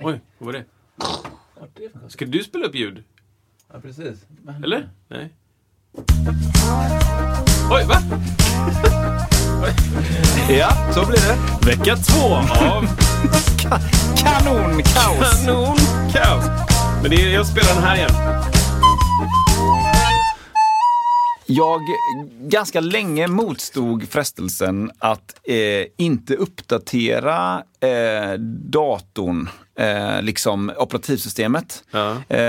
Oj, vad var det? Ska du spela upp ljud? Ja, precis. Eller? Nej. Oj, va? Ja, så blir det. Vecka två av Kanonkaos! Kanonkaos. Men det är, jag spelar den här igen. Jag ganska länge motstod frestelsen att eh, inte uppdatera eh, datorn, eh, liksom operativsystemet. Ja. Eh,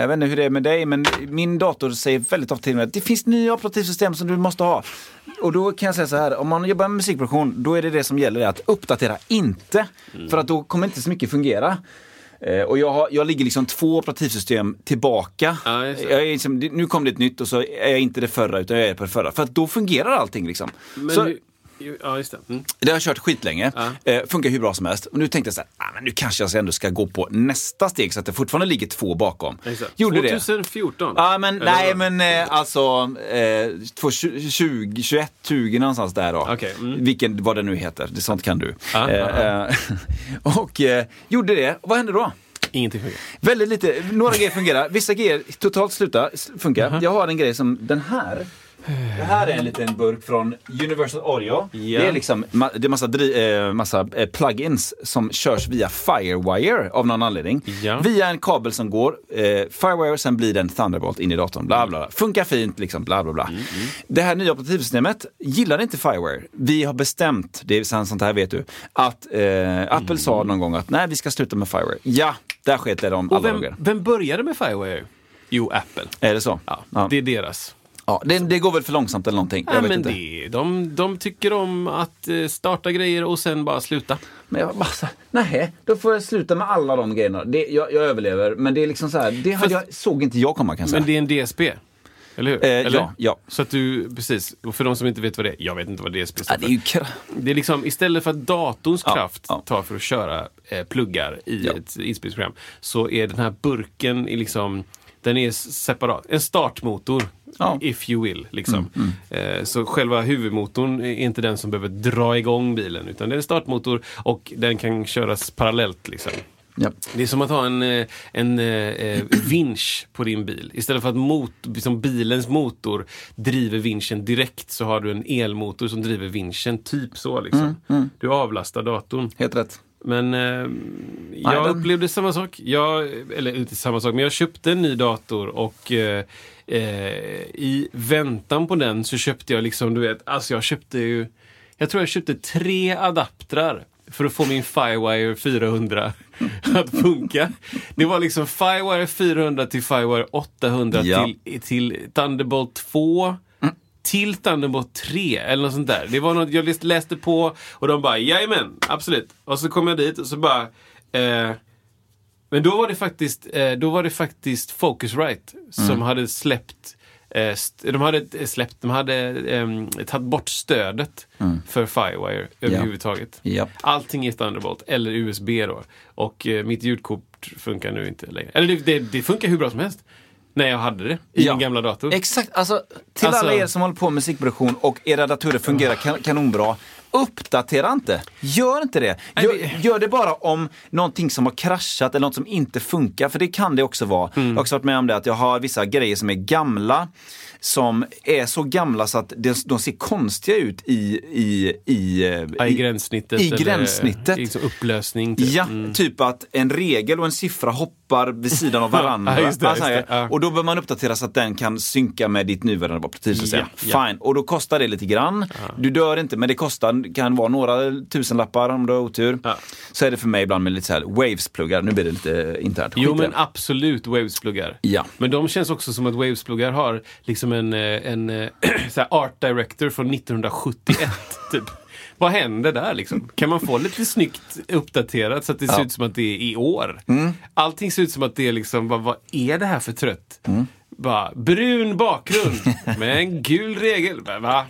jag vet inte hur det är med dig, men min dator säger väldigt ofta till mig att det finns nya operativsystem som du måste ha. Och då kan jag säga så här, om man jobbar med musikproduktion, då är det det som gäller, att uppdatera inte. För att då kommer inte så mycket fungera. Eh, och jag, har, jag ligger liksom två operativsystem tillbaka. Ja, liksom, nu kom det ett nytt och så är jag inte det förra utan jag är på det förra. För att då fungerar allting liksom. Men så, hur, ja, just det. Mm. det har jag kört skitlänge. Eh, funkar hur bra som helst. Och nu tänkte jag så här, ah, men nu kanske jag ändå ska gå på nästa steg så att det fortfarande ligger två bakom. Exakt. Gjorde det. 2014. Ja, men Eller nej, vad? men eh, alltså eh, 20, 21, 20 någonstans där då. Okej, mm. Vilken, vad det nu heter, det sånt kan du. Ja, eh, ja, eh, och eh, gjorde det, vad hände då? Ingenting funkar. Väldigt lite, några grejer fungerar, vissa grejer totalt slutar funka. Mhm. Jag har en grej som den här. Det här är en liten burk från Universal Audio. Ja. Det är liksom det är massa, dri- eh, massa eh, plugins som körs via Firewire av någon anledning. Ja. Via en kabel som går, eh, Firewire, sen blir det en Thunderbolt in i datorn. Bla, bla, bla. Funkar fint, liksom, bla bla bla. Det här nya operativsystemet gillar inte Firewire. Vi har bestämt, det är sånt här vet du, att eh, Apple sa någon gång att nej, vi ska sluta med Firewire. Ja, där sket det de Och alla vem, dagar. vem började med Firewire? Jo, Apple. Är det så? Ja, Ja. Det är deras. Ja, det, det går väl för långsamt eller någonting. Ja, jag vet men inte. det, de, de tycker om att eh, starta grejer och sen bara sluta. Men jag bara så nej, då får jag sluta med alla de grejerna. Det, jag, jag överlever, men det är liksom så här, det hade jag, såg inte jag komma kan jag säga. Men det är en DSP. Eller hur? Eh, Eller? ja, ja. Så att du, precis. Och för de som inte vet vad det är, jag vet inte vad DSP står ja, det är Det är liksom istället för att datorns Ja, kraft ja. tar för att köra eh, pluggar i ett inspelningsprogram så är den här burken i liksom den är separat. En startmotor, Ja. Mm, if you will. Liksom. Eh, så själva huvudmotorn är inte den som behöver dra igång bilen utan det är en startmotor och den kan köras parallellt. Liksom. ja. Det är som att ha en, eh, en eh, vinsch på din bil. Istället för att mot, liksom bilens motor driver vinschen direkt så har du en elmotor som driver vinschen. Typ så liksom. Du avlastar datorn. Helt rätt. Men eh, jag den- upplevde samma sak. Jag, eller inte samma sak, men jag köpte en ny dator och eh, eh, i väntan på den så köpte jag liksom, du vet, alltså jag köpte ju, jag tror jag köpte tre adaptrar för att få min Firewire 400 att funka. Det var liksom Firewire 400 till Firewire 800 Ja. till, till Thunderbolt 2 till Thunderbolt 3 eller något sånt där. Det var något jag läst- läste på och de bara jajamän, absolut. Och så kom jag dit och så bara eh, men då var det faktiskt, eh, då var det faktiskt Focusrite som hade släppt eh, de hade eh, släppt, de hade eh, tagit bort stödet för Firewire överhuvudtaget. Japp. Allting är Thunderbolt eller USB då. Och eh, mitt ljudkort funkar nu inte längre. Eller det, det, det funkar hur bra som helst. När jag hade det i Ja. min gamla dator. Exakt, alltså till Alltså- alla er som håller på med musikproduktion och era datorer fungerar kan, kanonbra. Uppdatera inte. Gör inte det. Gör, gör det bara om någonting som har kraschat eller något som inte funkar. För det kan det också vara. Mm. Jag har också varit med om det att jag har vissa grejer som är gamla. Som är så gamla så att de, ser konstiga ut i, i, i, eh, I gränssnittet. I eller gränssnittet. liksom upplösning. Typ. Ja, typ att en regel och en siffra hoppar vid sidan av varandra. Och då bör man uppdatera så att den kan synka med ditt nuvarande operativsystem. Ja. Fine. Och då kostar det lite grann. Du dör inte, men det kostar, kan vara några tusenlappar om du har otur. Så är det för mig ibland med lite så här Waves-pluggar. Nu blir det lite internt. Jo men absolut Waves-pluggar. Ja. Men de känns också som att Waves-pluggar har liksom en, eh, en eh, så här art director från 1971. typ. Vad händer där liksom? Kan man få lite snyggt uppdaterat så att det ser Ja. ut som att det är i år? Mm. Allting ser ut som att det är liksom, vad, vad är det här för trött? Bara, brun bakgrund med en gul regel. Va?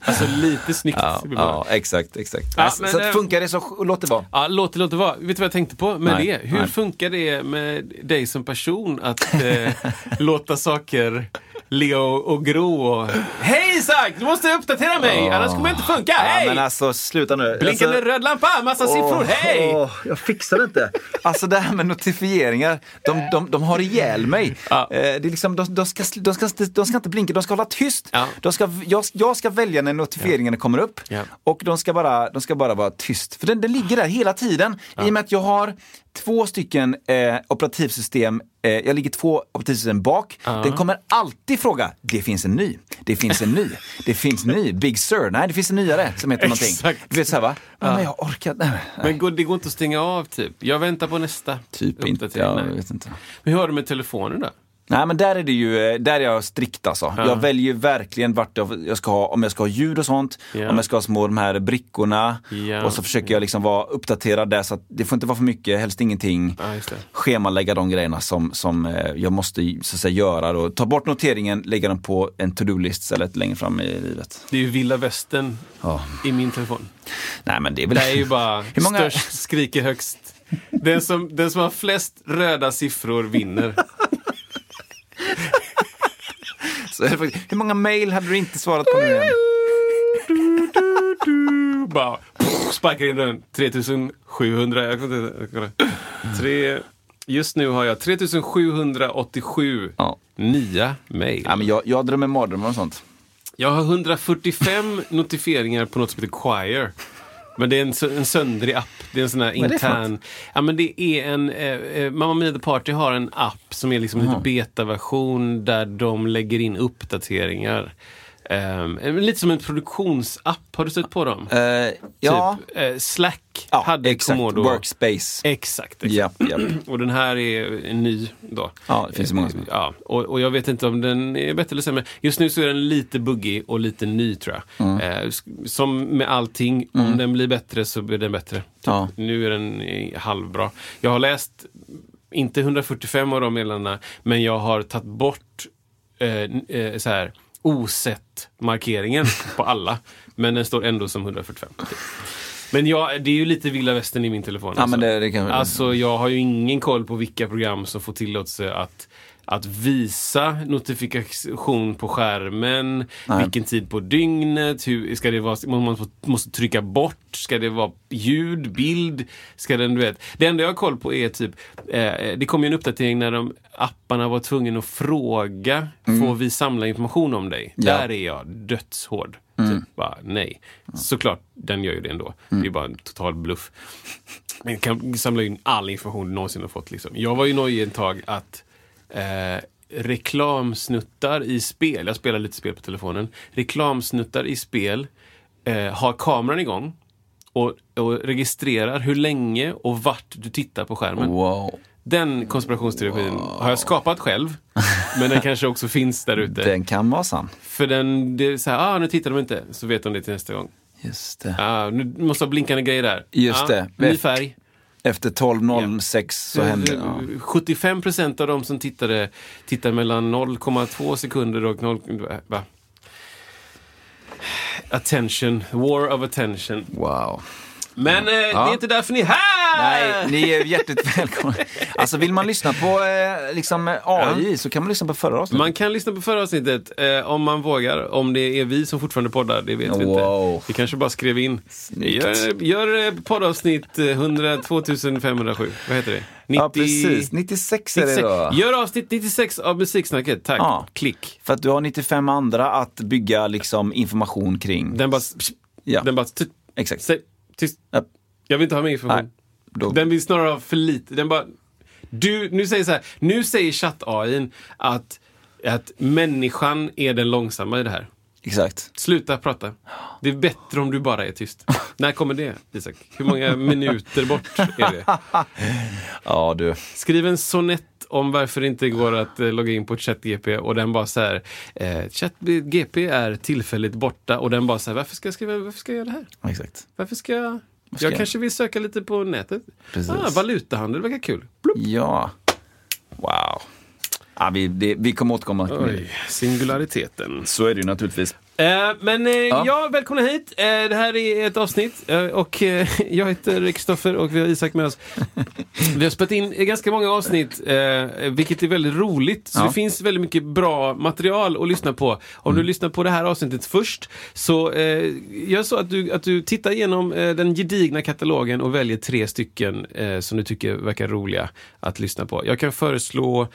Alltså lite snyggt. Ja, ja exakt, exakt. Ja, alltså, men, så eh, funkar det så låt det vara. Ja, låt det, låt det vara. Vet du vad jag tänkte på med Nej, det? Hur nej. funkar det med dig som person att eh, låta saker ligga och, gro och... Hej Isak! Du måste uppdatera mig, annars kommer det inte funka. Hej! Ja, men alltså sluta nu. Blinkande alltså, röd lampa, massa siffror. Hej! Åh, jag fixar det inte. Alltså det här med notifieringar, de, de, de har ihjäl mig. Ja. Eh, det är liksom, de, de, ska, de, ska, inte- de ska inte blinka, de ska hålla tyst. Ja. De ska, jag, jag ska välja när notifieringarna kommer upp och de ska, bara, de ska bara vara tyst. För den, den ligger där hela tiden. I och med att jag har två stycken eh, operativsystem, eh, jag ligger två operativsystem bak. Den kommer alltid fråga, det finns en ny, det finns en ny, det finns en ny, Big Sur, nej det finns en nyare som heter någonting. Du vet såhär va? Ja. Men jag orkar nej. Men går, det går inte att stänga av typ. Jag väntar på nästa Typ inte, ja, jag vet inte. Hur har du med telefonen då? Nej men där är det ju, eh, där är jag strikt alltså. Jag väljer verkligen vart jag ska ha, om jag ska ha ljud och sånt, Ja. om jag ska ha små de här brickorna. Ja. Och så försöker jag liksom vara uppdaterad där så att det får inte vara för mycket, helst ingenting. Det. Schemalägga de grejerna som, som eh, jag måste så att säga, göra. Då. Ta bort noteringen, lägga den på en to-do-list istället längre fram i livet. Det är ju vilda västern Ja. i min telefon. Nej men det är väl... Det är ju bara Hur många- störst skriker högst. Den som, den som har flest röda siffror vinner. Så faktiskt- Hur många mail hade du inte svarat på nu igen? Bara pff, sparkar in den. 3700. Jag kommer inte kolla. Tre, just nu har jag 3787 Ja. nya mejl. Ja, men jag, jag drömmer mardrömmar och sånt. Jag har 145 notifieringar på något som heter Choir. Men det är en, en söndrig app. Det är en sån här intern... Ja, men det är en... Eh, eh, Mamma Mia The Party har en app som är liksom lite betaversion där de lägger in uppdateringar. Um, lite som en produktionsapp. Har du stött på dem? Eh, ja, Typ, eh, Slack ja hade exakt. Commodore. Workspace. Exakt. exakt. Ja, ja. Och den här är ny då. Ja, det finns ju många som- Ja, och, och jag vet inte om den är bättre eller sämre. Just nu så är den lite buggig och lite ny tror jag. Mm. Sk- som med allting, om den blir bättre så blir den bättre. Typ, Ja. Nu är den halvbra. Jag har läst, inte 145 av de meddelandena, men jag har tagit bort så här osett markeringen på alla. Men den står ändå som 145. Typ. Men jag, det är ju lite vilda västern i min telefon. Ja, men det- det kan- alltså jag har ju ingen koll på vilka program som får tillåtelse att att visa notifikation på skärmen, Nej. vilken tid på dygnet, hur, ska det vara, man måste, trycka bort, ska det vara ljud, bild, ska den, du vet. Det enda jag har koll på är typ, eh, det kom ju en uppdatering när de apparna var tvungna att fråga, får vi samla information om dig? Mm. Ja. Där är jag dödshård. Typ bara nej. Såklart, den gör ju det ändå. Mm. Det är bara en total bluff. Men kan samla in all information du någonsin har fått. Liksom. Jag var ju nojig ett tag att eh, reklamsnuttar i spel, jag spelar lite spel på telefonen, reklamsnuttar i spel eh, har kameran igång och, och registrerar hur länge och vart du tittar på skärmen. Wow. Den konspirationsteorin har jag skapat själv, men den kanske också finns där ute. Den kan vara sann. För den, det är så här, ah, nu tittar de inte, så vet de det till nästa gång. Just det. Ah, nu måste ha blinkande grejer där. Just ah, det. Ny färg. Efter 12.06 så händer ja. 75 procent av de som tittade tittar mellan 0,2 sekunder och 0... Va? Attention, war of attention. Wow. Men eh, det är inte därför ni är här! Nej, ni är hjärtligt välkomna. Alltså vill man lyssna på eh, liksom eh, AI så kan man lyssna på förra avsnittet. Man kan lyssna på förra avsnittet eh, om man vågar. Om det är vi som fortfarande poddar, det vet vi Wow. inte. Vi kanske bara skrev in. Snyggt. Gör, gör eh, poddavsnitt eh, 100, 2507. Vad heter det? 90, Ja, precis. 96 är det 96. då. Gör avsnitt 96 av Musiksnacket. Tack. Ja. Klick. För att du har 95 andra att bygga liksom information kring. Den bara... Ja. Den bara... Exakt. Säg, tyst. Ja. Jag vill inte ha mer information. Nej, då- Den vill snarare ha för lite. Den bara... Du, nu säger så här, nu säger chatt-AIn att, att människan är den långsamma i det här. Exakt. Sluta prata. Det är bättre om du bara är tyst. När kommer det, Isak? Hur många minuter bort är det? Ja, du. Skriv en sonett om varför det inte går att eh, logga in på ChatGP och den bara så här, eh, ChatGP är tillfälligt borta och den bara så här, varför ska jag skriva, varför ska jag göra det här? Exakt. Varför ska jag? Ska Jag jag- kanske vill söka lite på nätet. Precis. Ah, valutahandel verkar kul. Bloop. Ja. Wow. Ja, vi, det, vi kommer återkomma. Oj, singulariteten. Så är det ju naturligtvis. Eh, men eh, ja. välkomna hit. Eh, det här är ett avsnitt och jag heter Kristoffer och vi har Isak med oss. vi har spelat in ganska många avsnitt, vilket är väldigt roligt. Så Ja. det finns väldigt mycket bra material att lyssna på. Om du lyssnar på det här avsnittet först, så gör så att du, att du tittar igenom den gedigna katalogen och väljer tre stycken som du tycker verkar roliga att lyssna på. Jag kan föreslå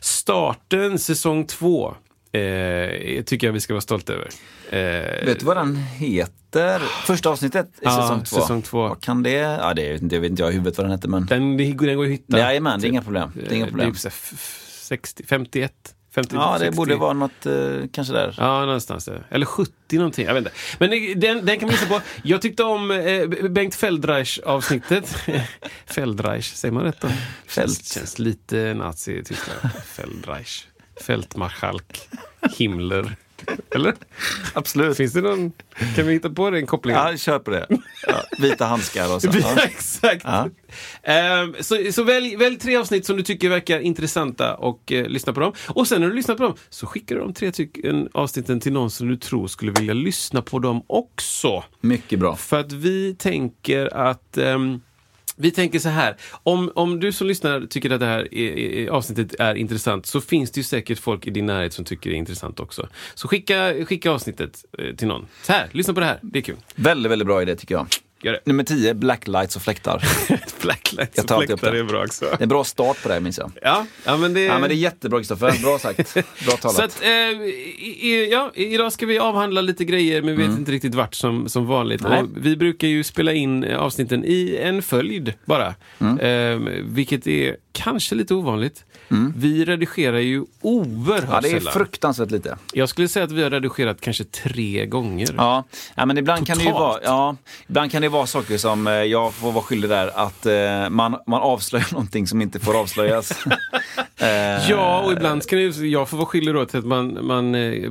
starten säsong två. Eh, tycker jag vi ska vara stolta över. Eh, Vet du vad den heter? Första avsnittet i Ja, säsong två. säsong två. Vad kan det? Ja, det, det vet inte jag i huvudet vad den heter, men... Den, den går att hitta. Jajamän, det är inga problem. Det är inga Eh, problem. Det är så här f- f- 60, 51, 50, Ja, det 60. borde vara något, eh, kanske där. Ja, någonstans där. Eller 70 någonting, jag vet inte. Men det- den, den kan man lyssna på. Jag tyckte om eh, Bengt Feldreich avsnittet. Feldreich, säger man rätt då? Känns, känns lite nazi i. Feldreich. Fältmarskalk. Himmler. Eller? Absolut. Finns det någon, kan vi hitta på den kopplingen? Ja, kör på det. Ja, vita handskar och så. Ja, exakt. Ja. Ehm, så så välj, välj tre avsnitt som du tycker verkar intressanta och eh, lyssna på dem. Och sen när du lyssnar på dem så skickar du de tre tycken, avsnitten till någon som du tror skulle vilja lyssna på dem också. Mycket bra. För att vi tänker att ehm, vi tänker så här, om, om du som lyssnar tycker att det här är, är, avsnittet är intressant så finns det ju säkert folk i din närhet som tycker det är intressant också. Så skicka, skicka avsnittet eh, till någon. Så här, lyssna på det här, det är kul. Väldigt, väldigt bra idé tycker jag. Nummer 10, blacklights och fläktar. Blacklights och fläktar är bra också. Det är en bra start på det här minns jag. Ja, ja men det... Ja, men det är jättebra Kristoffer. Bra sagt. Bra talat. Så att, eh, i, ja, idag ska vi avhandla lite grejer men vi vet inte riktigt vart som, som vanligt. Vi brukar ju spela in eh, avsnitten i en följd bara. Eh, vilket är kanske lite ovanligt. Vi redigerar ju oerhört ja, det är sällan. fruktansvärt lite. Jag skulle säga att vi har redigerat kanske tre gånger. Ja, ja men ibland kan, det ju vara, ja, ibland kan det vara saker som eh, jag får vara skyldig där, att eh, man, man avslöjar någonting som inte får avslöjas. Eh, Ja, och ibland ska det, jag får vara skyldig då till att man, man eh,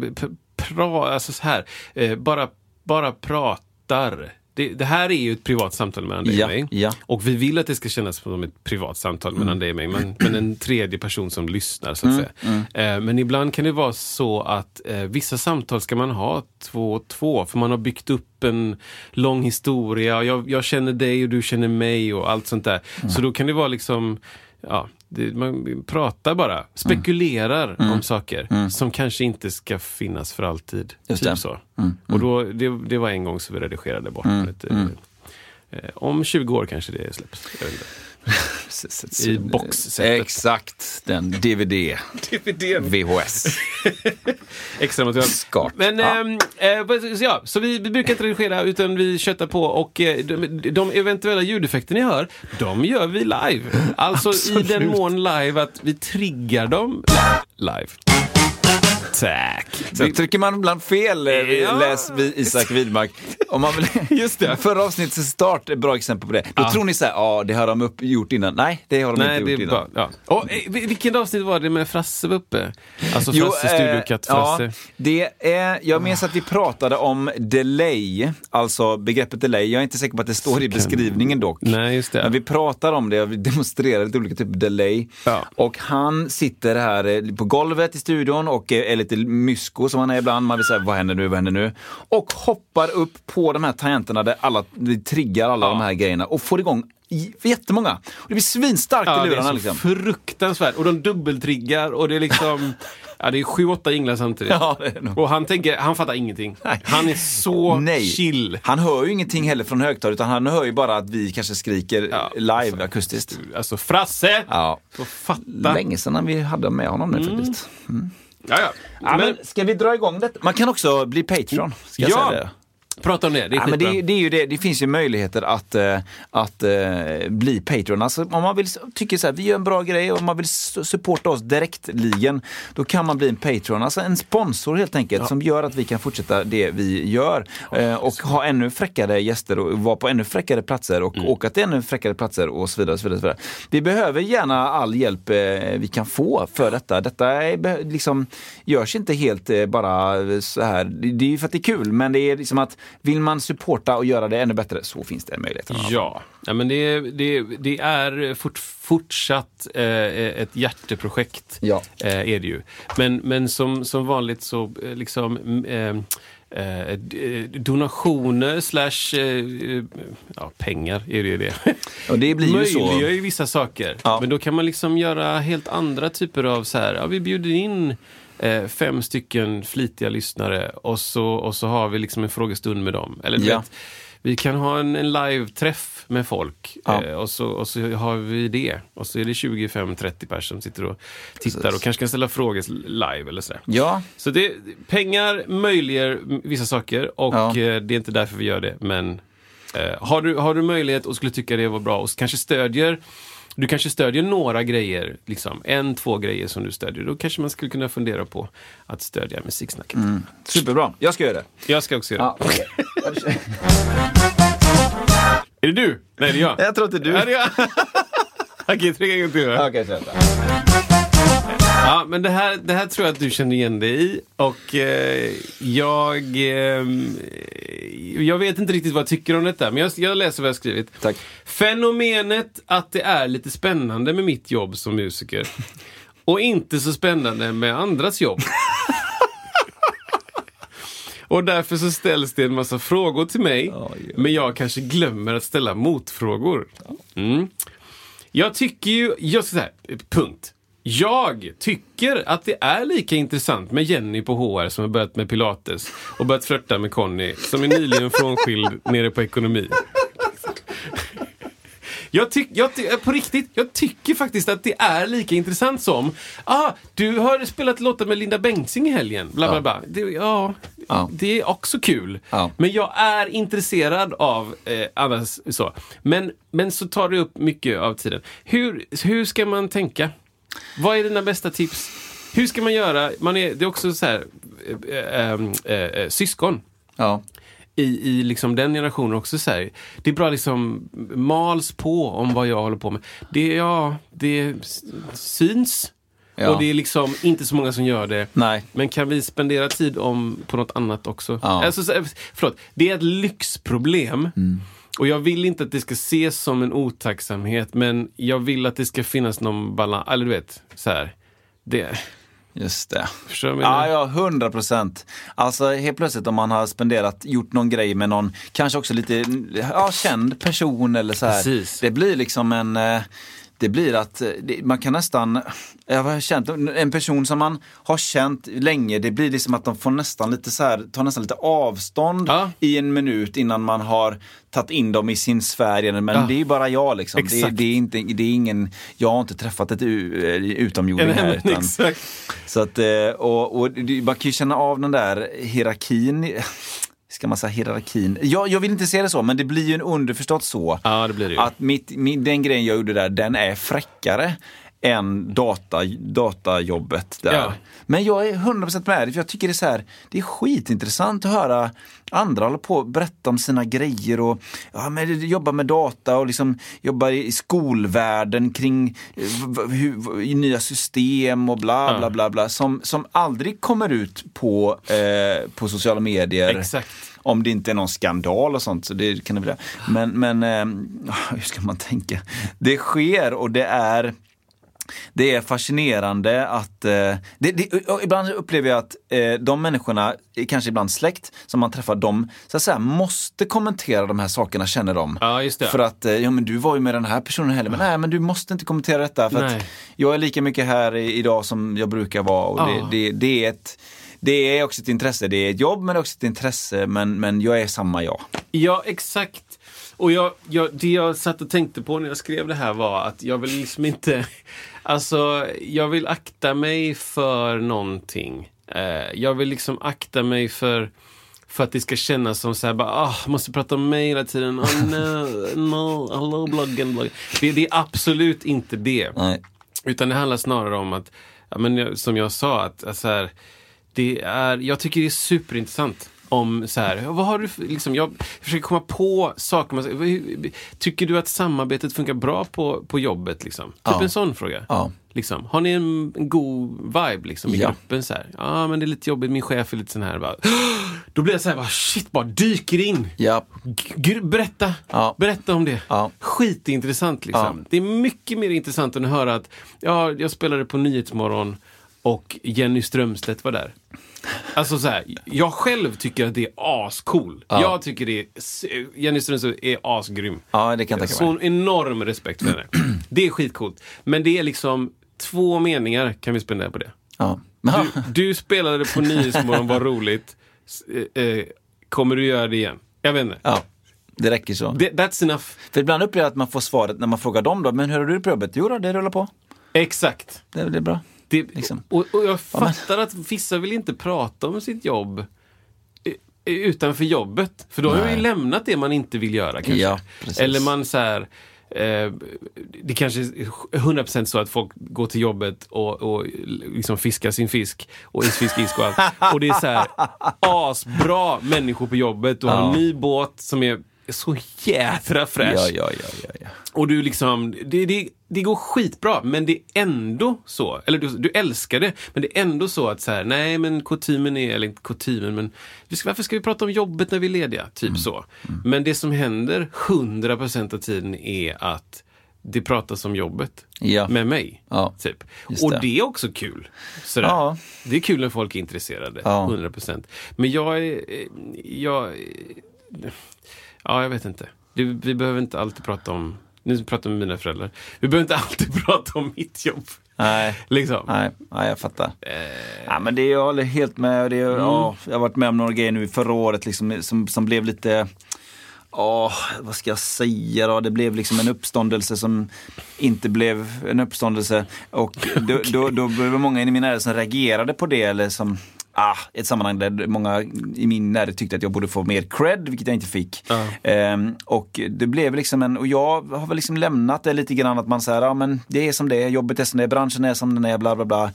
pra, alltså så här, eh, bara, bara pratar. Det, det här är ju ett privat samtal mellan dig Ja, och mig. ja. Och vi vill att det ska kännas som ett privat samtal mellan dig och mig, men, men en tredje person som lyssnar. så att Mm, säga. Eh, men ibland kan det vara så att eh, vissa samtal ska man ha två och två, för man har byggt upp en lång historia. Och jag, jag känner dig och du känner mig och allt sånt där. Mm. Så då kan det vara liksom Ja, det, man pratar bara, spekulerar om saker som kanske inte ska finnas för alltid. Mm. Just typ det. Mm. så. Och då, det, det var en gång som vi redigerade bort lite. Eh, om 20 år kanske det släpps. I boxsättet. Exakt, den DVD, VHS. Extra material. Skart. Men, Ja. vad- så ja, så vi, vi brukar inte redigera utan vi köttar på och eh, de, de eventuella ljudeffekter ni hör, de gör vi live. Alltså i den mån live att vi triggar dem live. Tack. Så trycker man ibland fel, eh, Ja. läs vi Isak Widmark. Om man vill, Just det. Förra avsnittets start är ett bra exempel på det. Då Ja. tror ni så här, ja det har de upp, gjort innan. Nej, det har de Nej, inte gjort innan. bara, ja. och, eh, vil- vilken avsnitt var det med Frasse var uppe? Alltså Frasse, eh, Studiokatt, Frasse. Ja, det är, jag minns att vi pratade om delay, alltså begreppet delay. Jag är inte säker på att det står i beskrivningen dock. Nej, just det. Men vi pratar om det och vi demonstrerar lite olika typer av delay. Ja. Och han sitter här eh, på golvet i studion och är lite mysko som han är ibland. Man vill säga, vad händer nu, vad händer nu? Och hoppar upp på de här tangenterna där alla, vi triggar alla Ja. de här grejerna och får igång jättemånga. Och det blir svinstarkt Ja, i det är lurarna så liksom. fruktansvärt. Och de dubbeltriggar och det är liksom... Ja, det är sju, åtta jinglar samtidigt. Ja. Och han tänker, han fattar ingenting. Nej. Han är så Nej. chill. Han hör ju ingenting heller från högtalare utan han hör ju bara att vi kanske skriker Ja, live akustiskt. Alltså Frasse! Ja. Så fatta. Länge sedan vi hade med honom nu faktiskt. Ja, ja. Ja, men, ska vi dra igång det? Man kan också bli Patreon. Ska jag Ja. Prata om det, det är Ja, men det, det, är ju det. det finns ju möjligheter att, eh, att eh, bli Patreon. Alltså, om man vill, tycker så här, vi gör en bra grej och man vill su- supporta oss direktligen, då kan man bli en Patreon. Alltså en sponsor helt enkelt, som gör att vi kan fortsätta det vi gör. Eh, och ha ännu fräckare gäster och vara på ännu fräckare platser och åka till ännu fräckare platser och så vidare. Och så vidare, så vidare. Vi behöver gärna all hjälp vi kan få för detta. Detta är, liksom, görs inte helt bara så här. Det är ju för att det är kul, men det är liksom att vill man supporta och göra det ännu bättre så finns det möjligheter. Ja, ja men det, det, det är fort, fortsatt eh, ett hjärteprojekt. Ja. Eh, är det ju. Men, men som, som vanligt så eh, liksom eh, eh, d- donationer slash eh, ja, pengar är det ju det. Och det blir ju. Möjliggör ju vissa saker. Ja. Men då kan man liksom göra helt andra typer av så här, ja, vi bjuder in eh, fem stycken flitiga lyssnare och så, och så har vi liksom en frågestund med dem. Eller Ja. vet, vi kan ha en, en live-träff med folk Ja. eh, och, så, och så har vi det. Och så är det 25-30 personer som sitter och tittar Precis. och kanske kan ställa frågor live eller sådär. Ja, Så det, pengar möjliggör vissa saker och Ja. eh, det är inte därför vi gör det. Men eh, har, du, har du möjlighet och skulle tycka det var bra och kanske stödjer du kanske stödjer några grejer, liksom en, två grejer som du stödjer. Då kanske man skulle kunna fundera på att stödja Musiksnacket. superbra. Jag ska göra det. Jag ska också göra Ja, okej. det. Är det du? Nej, det är jag. Jag tror inte du. Ja, det är jag. Okej, tre gånger till. Okej, vänta. Ja, men det här, det här tror jag att du känner igen dig i. Och eh, jag... ehm, jag vet inte riktigt vad jag tycker om detta, men jag, jag läser vad jag har skrivit. Tack. Fenomenet att det är lite spännande med mitt jobb som musiker. Och inte så spännande med andras jobb. Och därför så ställs det en massa frågor till mig. Men jag kanske glömmer att ställa motfrågor. Mm. Jag tycker ju, jag ska säga, punkt. Jag tycker att det är lika intressant med Jenny på HR som har börjat med pilates och börjat flörta med Conny som är nyligen frånskild nere på ekonomi. Jag tycker, jag, ty- på riktigt, jag tycker faktiskt att det är lika intressant som ah, du har spelat låtar med Linda Bengtzing i helgen. Bla, bla, bla. Det, ja, Ja. det är också kul. Ja. Men jag är intresserad av eh, annars så. Men, men så tar det upp mycket av tiden. Hur, hur ska man tänka? Vad är dina bästa tips? Hur ska man göra? Man är, det är också så här, eh, eh, eh, syskon Ja. i, i liksom den generationen också så här, Det är bra liksom mals på om vad jag håller på med. Det, ja, det syns. Ja. Och det är liksom inte så många som gör det. Nej. Men kan vi spendera tid om på något annat också? Ja. Alltså, så- förlåt, det är ett lyxproblem. Och jag vill inte att det ska ses som en otacksamhet, men jag vill att det ska finnas någon balans. Eller du vet, så här. Det, Just det. förstår du Ja, ja, hundra procent. Alltså helt plötsligt om man har spenderat, gjort någon grej med någon, kanske också lite ja, känd person eller så här. Precis. Det blir liksom en, eh, det blir att eh, man kan nästan, jag har känt, en person som man har känt länge, det blir liksom att de får nästan lite så här, tar nästan lite avstånd Ja. i en minut innan man har tagit in dem i sin sfär. Men Ja. det är bara jag liksom. Det, Exakt. det, är inte, det är ingen, jag har inte träffat ett eh, utomjording här. Utan, Exakt. så att, eh, och, och man kan ju känna av den där hierarkin. Ska man säga hierarkin? Jag, jag vill inte se det så, men det blir ju en underförstått så. Ja, det blir det ju. Att mitt, min, den grejen jag gjorde där, den är fräckare än data, datajobbet där. Ja. Men jag är 100% med dig, för jag tycker det är så här, det är skitintressant att höra andra hålla på och berätta om sina grejer och ja, men jobba med data och liksom jobba i skolvärlden kring eh, hur, i nya system och bla bla bla bla som, som aldrig kommer ut på, eh, på sociala medier. Exakt. Om det inte är någon skandal och sånt, så det kan det väl Men, men eh, hur ska man tänka? Det sker och det är det är fascinerande att, eh, det, det, ibland upplever jag att eh, de människorna, kanske ibland släkt, som man träffar, de så att säga, måste kommentera de här sakerna, känner de. Ja, just det. För att, eh, ja men du var ju med den här personen heller, men nej men du måste inte kommentera detta för Nej. att jag är lika mycket här idag som jag brukar vara. Och Ja. det, det, det är ett det är också ett intresse, det är ett jobb men det också ett intresse, men, men jag är samma jag. Ja, exakt. Och jag, jag, det jag satt och tänkte på när jag skrev det här var att jag vill liksom inte... Alltså, jag vill akta mig för någonting. Eh, jag vill liksom akta mig för, för att det ska kännas som så här, bara, ah, måste prata om mig hela tiden. Oh, no, no, hello bloggen, bloggen. Det, det är absolut inte det. Nej. Utan det handlar snarare om att, ja, men, som jag sa, att, att så här, det är, jag tycker det är superintressant. Om så här, vad har du liksom, jag försöker komma på saker. Man, tycker du att samarbetet funkar bra på, på jobbet? Liksom? Typ Ja. en sån fråga. Ja. Liksom. Har ni en, en god vibe liksom, i Ja. gruppen? Så här? Ja, men det är lite jobbigt, min chef är lite sån här. Bara, då blir jag så här, bara, shit, bara dyker in. Ja. Berätta, Ja. berätta om det. Ja. Skitintressant liksom. Det är mycket mer intressant än att höra att ja, jag spelade på Nyhetsmorgon och Jenny Strömstedt var där. Alltså så här, jag själv tycker att det är ascool. Jag tycker det är, Jenny Strömstedt är asgrym. Ja, det kan jag mig. Sån enorm respekt för henne. Det är skitcoolt. Men det är liksom två meningar kan vi spendera på det. Ja. Du, du spelade på Nyhetsmorgon, var roligt. Eh, eh, kommer du göra det igen? Jag vet inte. ja, det räcker så. Det, that's enough. För ibland upplever jag att man får svaret när man frågar dem då, men hur har du det på jobbet? Jo då, det rullar på. Exakt. Det, det är bra. Det, Liksom. och, och jag fattar att vissa vill inte prata om sitt jobb eh, utanför jobbet. För då har man ju lämnat det man inte vill göra kanske. Ja. Eller man så här, eh, det kanske är 100% så att folk går till jobbet och, och liksom fiskar sin fisk och isfisk, och allt. Och det är så här asbra människor på jobbet. Du har en ny båt som är så jädra fräsch. Ja, ja, ja, ja, ja. Och du liksom, det, det, det går skitbra, men det är ändå så, eller du, du älskar det, men det är ändå så att så här, nej men kutymen är, eller inte kutymen, men ska, varför ska vi prata om jobbet när vi är lediga? Typ så. Men det som händer 100% av tiden är att det pratas om jobbet Ja. med mig. Ja, Typ. just Och det. det är också kul. Sådär. Ja. Det är kul när folk är intresserade, Ja. 100%. Men jag är, jag, ja jag vet inte. Det, vi behöver inte alltid prata om, nu pratar jag med mina föräldrar, vi behöver inte alltid prata om mitt jobb. Nej. Liksom. Nej, nej, jag fattar. Eh. Ja, men det jag håller helt med. Det, Mm. ja, jag har varit med om några grejer nu förra året liksom, som, som blev lite Ja, vad ska jag säga då? Det blev liksom en uppståndelse som inte blev en uppståndelse. Och då, då, då var det många i min närhet som reagerade på det. Eller som, ah, ett sammanhang där många i min närhet tyckte att jag borde få mer cred, vilket jag inte fick. Ehm, och det blev liksom en, och jag har väl liksom lämnat det lite grann att man säger, ja men det är som det är, jobbet är som det är, branschen är som den är, bla bla bla.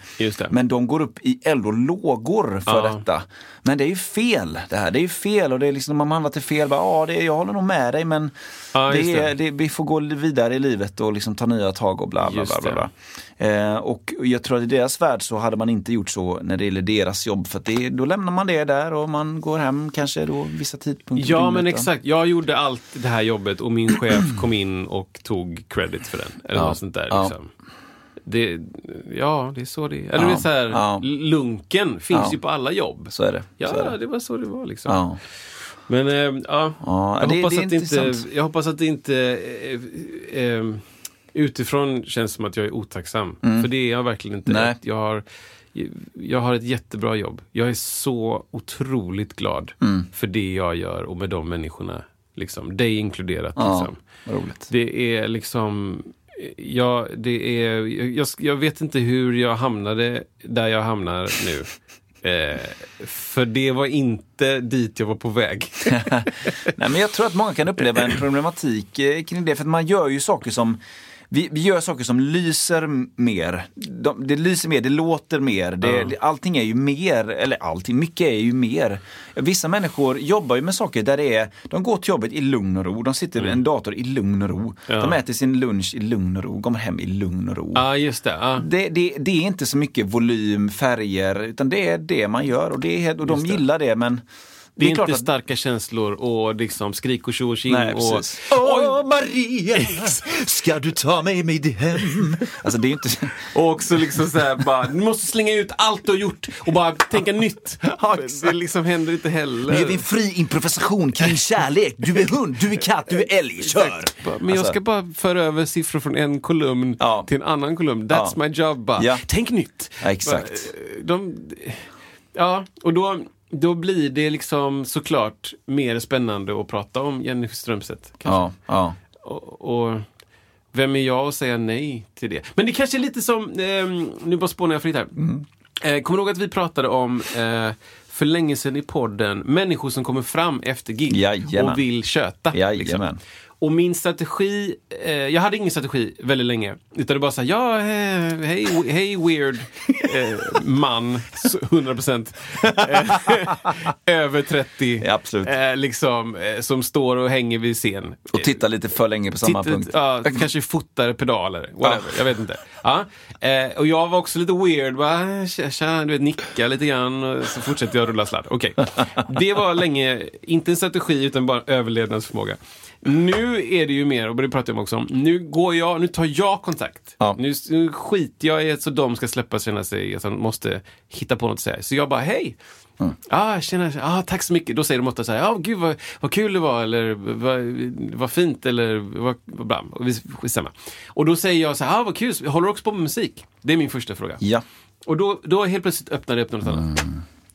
Men de går upp i eld och lågor för Ja. detta. Men det är ju fel det här. Det är ju fel och det är liksom, om man handlar till fel, ja det, jag håller nog med dig men Ja, det är, det. det, vi får gå vidare i livet och liksom ta nya tag och bla bla Just bla. bla, bla. Eh, och jag tror att i deras värld så hade man inte gjort så när det gäller deras jobb. För att det, då lämnar man det där och man går hem kanske då vissa tidpunkter. Ja men exakt, jag gjorde allt det här jobbet och min chef kom in och tog credit för den. Eller Ja. något sånt där. Ja. Liksom. Det, ja, det är så det är. Eller Ja. så här, Ja. lunken finns Ja. ju på alla jobb. Så är det. Ja, är det. det var så det var liksom. Ja. Men äh, ja, Ja, jag, det- hoppas det att inte, jag hoppas att det inte eh, eh, utifrån känns som att jag är otacksam. För det är jag verkligen inte. Mm. Nej. Jag har, jag har ett jättebra jobb. Jag är så otroligt glad Mm. för det jag gör och med de människorna. Liksom, dig inkluderat. Ja, Liksom. Det är liksom Ja, det är, jag, jag vet inte hur jag hamnade där jag hamnar nu. Eh, för det var inte dit jag var på väg. Nej, men jag tror att många kan uppleva en problematik eh, kring det. För att man gör ju saker som vi, vi gör saker som lyser mer. De, det lyser mer, det låter mer. Det, det, allting är ju mer, eller allting, mycket är ju mer. Vissa människor jobbar ju med saker där det är, de går till jobbet i lugn och ro. De sitter vid en dator i lugn och ro. Mm. Ja. De äter sin lunch i lugn och ro, kommer hem i lugn och ro. Ja, just det. Ja. Det, det, det är inte så mycket volym, färger, utan det är det man gör och, det är, och de Just det. gillar det. Men Det är, inte att- starka känslor och liksom skrik och tjo och. Nej, och. Åh Maria, ska du ta mig med dig hem? Alltså det är inte... och också liksom så här, bara, du måste slänga ut allt du har gjort och bara tänka nytt. Det liksom händer inte heller. Nu gör vi en fri improvisation kring kärlek. Du är hund, du är katt, du är älg. Kör! Men jag Alltså, ska bara föra över siffror från en kolumn Ja. till en annan kolumn. That's Ja. my job. Bara. Ja. Tänk nytt. Exakt. Bara, De, ja, och då, då blir det liksom såklart mer spännande att prata om Jenny Strömstedt. Ja, ja. Och, och vem är jag att säga nej till det? Men det kanske är lite som, ehm, nu bara spånar jag fritt här. Mm. Eh, kommer du ihåg att vi pratade om, eh, för länge sedan i podden människor som kommer fram efter gig Jajamän. och vill köta. liksom. Och min strategi, eh, jag hade ingen strategi väldigt länge. Utan det bara så här, ja, eh, hej, hej weird eh, man, så 100 procent. Eh, över 30. Ja, absolut. Eh, liksom, eh, som står och hänger vid scen. Och titta lite för länge på samma Titta- punkt. Ja, kanske fotar pedaler. Whatever, jag vet inte. Ja. Och jag var också lite weird. Bara, tja, tja, du vet, nicka lite grann och så fortsätter jag rulla sladd. Okej. Det var länge, inte en strategi utan bara överlevnadsförmåga. Nu är det ju mer, och det pratar jag också om, nu går jag, nu tar jag kontakt. Ja. Nu, nu skiter jag i att så de ska släppa känna sig att de måste hitta på något att säga. Så jag bara, hej! Ah, tjena, ah, tack så mycket. Då säger de ofta så här, ah, gud vad, vad kul det var, eller vad, vad fint, eller vad, vad bra. Skitsamma. Och då säger jag så här, ah, vad kul, håller du också på med musik? Det är min första fråga. Ja. Och då, då helt plötsligt öppnar det upp något annat.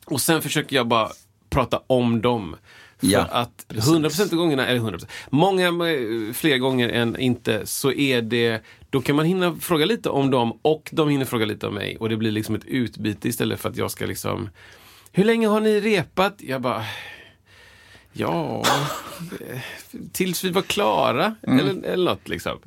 Och sen försöker jag bara prata om dem. För Ja, att 100% av gångerna, eller 100%, många eh, fler gånger än inte, så är det, då kan man hinna fråga lite om dem och de hinner fråga lite om mig. Och det blir liksom ett utbyte istället för att jag ska liksom, hur länge har ni repat? Jag bara, ja, eh, tills vi var klara. Eller, eller något liksom.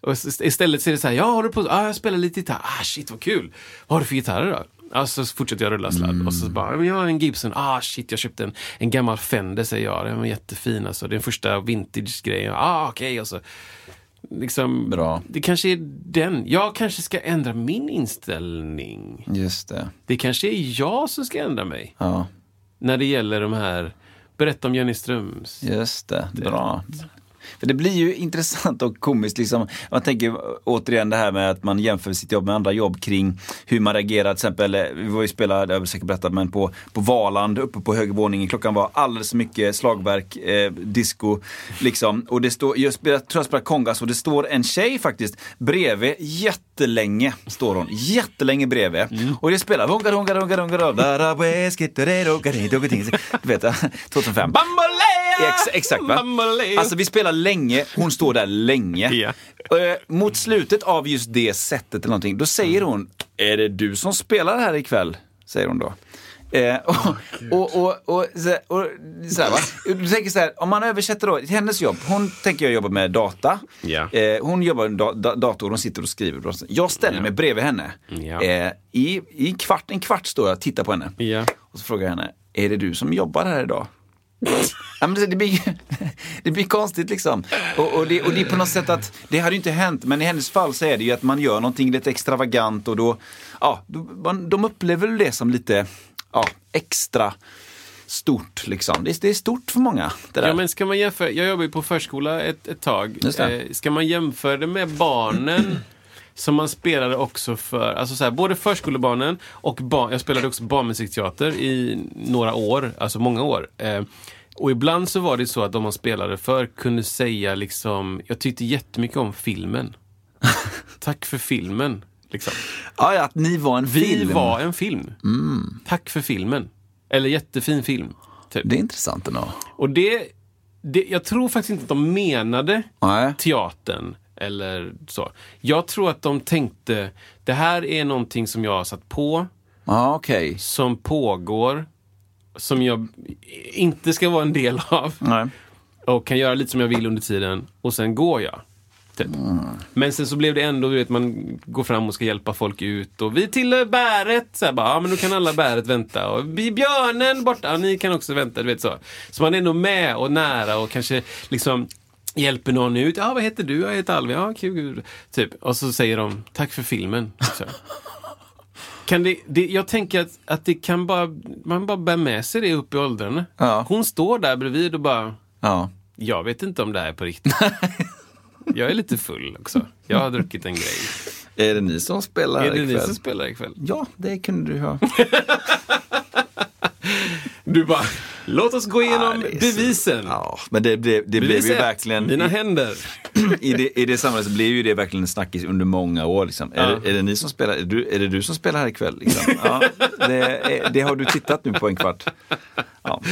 Och s- istället så är det så här, ja, har du på, ah, jag spelar lite gitarr, ah shit vad kul. Vad har du för gitarrer då? Ja, så fortsätter jag rulla sladd och så bara, men jag har en Gibson, ah shit jag köpte en, en gammal Fender säger jag, den var jättefin alltså, den första vintage-grejen, ah okej och så. Liksom, Bra. Det kanske är den, jag kanske ska ändra min inställning. Just det. Det kanske är jag som ska ändra mig. Ja, När det gäller de här, berätta om Jenny Ströms. just det. Bra. För det blir ju intressant och komiskt. Liksom. Man tänker återigen det här med att man jämför sitt jobb med andra jobb kring hur man reagerar. Till exempel, eh, vi var ju spela, det har jag säkert berättat, men på, på Valand uppe på höger våningen. Klockan var alldeles mycket slagverk, eh, disco. Liksom. Och det står, jag, spelar, tror jag spelar kongas och det står en tjej faktiskt bredvid jättelänge. Står hon, jättelänge bredvid. Och det spelar hunga, hunga, hunga, Du vet, 2005. Bambolea! Ex, exakt va? Alltså vi spelar länge, hon står där länge. Ja. Eh, mot slutet av just det sättet eller någonting, då säger hon, är det du som spelar här ikväll? Säger hon då. Eh, och, och, och, och, så, och så här, va? Du tänker så här, om man översätter då, hennes jobb, hon tänker jag jobba med data. Ja. Eh, hon jobbar med da, da, dator, hon sitter och skriver. Jag ställer mig bredvid henne. Ja. Eh, I i kvart, en kvart står jag och tittar på henne. Och så frågar jag henne, är det du som jobbar här idag? Ja, men det, blir, det blir konstigt liksom. Och, och, det, och det är på något sätt att, det hade ju inte hänt, men i hennes fall så är det ju att man gör någonting lite extravagant och då, ja, de upplever det som lite ja, extra stort liksom. Det, är- det är stort för många. Ja, men ska man jämföra, jag jobbade ju på förskola ett, ett tag. Eh, ska man jämföra det med barnen som man spelade också för, alltså så här, både förskolebarnen och barn, jag spelade också barnmusikteater i några år, alltså många år. Eh, och ibland så var det så att de man spelade för kunde säga liksom, jag tyckte jättemycket om filmen. Tack för filmen. Liksom. ja, ja, att ni var en Vi film. var en film. Tack för filmen. Eller jättefin film. Typ. Det är intressant ändå. Och det, det, jag tror faktiskt inte att de menade Nej. teatern eller så. Jag tror att de tänkte, det här är någonting som jag har satt på, Ja, okej. som pågår, som jag inte ska vara en del av Nej. och kan göra lite som jag vill under tiden och sen går jag. Typ. Men sen så blev det ändå, du vet, man går fram och ska hjälpa folk ut och vi tillhör bäret. Så här, bara, ja, men då kan alla bäret vänta. Och björnen borta, ja, ni kan också vänta. Du vet så. Så man är ändå med och nära och kanske liksom hjälper någon ut. Ja, vad heter du? Jag heter Alvin. Ja, kul. Typ. Och så säger de, tack för filmen. Så. Kan det, det, jag tänker att, att det kan bara, man bara bär med sig det upp i åldrarna. Ja. Hon står där bredvid och bara, Ja. jag vet inte om det här är på riktigt. jag är lite full också. Jag har druckit en grej. Är det ni som spelar Är det ni ikväll? som spelar ikväll? Ja, det kunde du ha. Du bara, låt oss gå igenom Ja, är bevisen. Ja, men det, det, det blev ju verkligen... Mina händer. I det, I det sammanhanget så blev ju det verkligen en snackis under många år. Liksom. Ja. Är, det, är det ni som spelar? Är, du, är det du som spelar här ikväll? Liksom? Ja, det, är- det har du tittat nu på en kvart. Ja.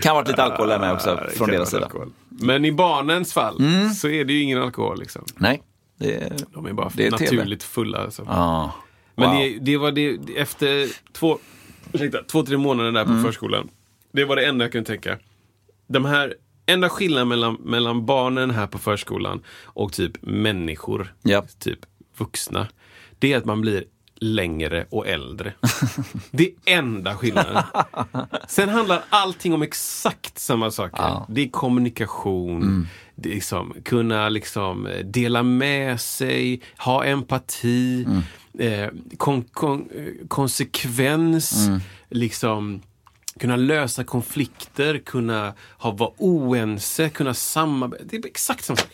Kan varit lite alkohol där med också från deras sida. alkohol. Men i barnens fall Mm. så är det ju ingen alkohol. Liksom. Nej. Det, De är bara är TV. naturligt fulla. Alltså. Men Wow. det, det var det, efter två, ursäkta, två, tre månader där på förskolan. Det var det enda jag kunde tänka. De här, enda skillnaden mellan, mellan barnen här på förskolan och typ människor, Ja. typ vuxna, det är att man blir längre och äldre. Det är enda skillnaden. Sen handlar allting om exakt samma saker. Det är kommunikation, det är liksom, kunna liksom eh, dela med sig, ha empati, eh, kon, kon, eh, konsekvens, liksom kunna lösa konflikter, kunna ha, vara oense, kunna samarbeta. Det är exakt samma sak.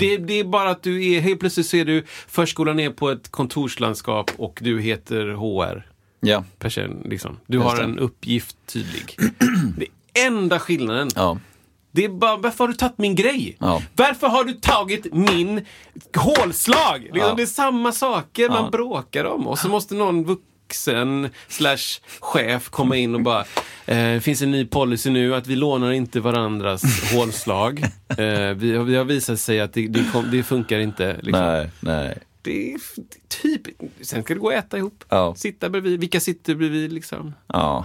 Det, det är bara att du är, helt plötsligt så är du, förskolan är på ett kontorslandskap och du heter HR. Ja. Person, liksom. Du Just har det. en uppgift tydlig. Det är enda skillnaden. Ja. Det är bara, varför har du tagit min grej? Ja. Varför har du tagit min hålslag? Liksom, Ja. Det är samma saker man bråkar om. Och så måste någon vuxen slash chef komma in och bara eh, Det finns en ny policy nu att vi lånar inte varandras hålslag. Eh, vi, har- vi har visat sig att det, det, kom, det funkar inte. Liksom. Nej, nej. Det är typ, sen ska det gå att äta ihop. Ja. Sitta bredvid. Vilka sitter bredvid liksom? Ja.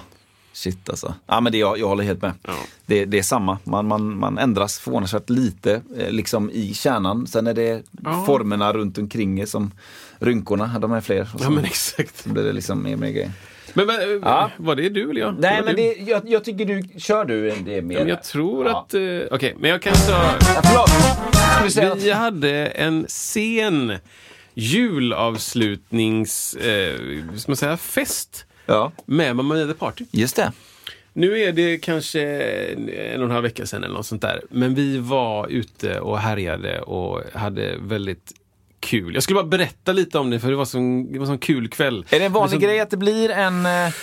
Shit alltså. Ja men det, jag, jag håller helt med. Ja. Det, det är samma. Man, man, man ändras förvånansvärt lite eh, liksom i kärnan. Sen är det Ja. formerna runt omkring som rynkorna, de är fler. Ja så men exakt. blir det liksom mer mer grejer. Men, men Ja. var det du eller jag? Nej men det, jag, jag tycker du, kör du det mer. Men jag tror att... eh, Okej, men jag kan ta... Ja, förlåt! Vi hade en sen julavslutnings... Eh, ska man säga? Fest Ja, med Mamma Mia The Party. just det. Nu är det kanske en och en halv vecka sedan eller något sånt där. Men vi var ute och härjade och hade väldigt kul. Jag skulle bara berätta lite om det för det var det var sån kul kväll. Är det en vanlig så- grej att det blir en eh,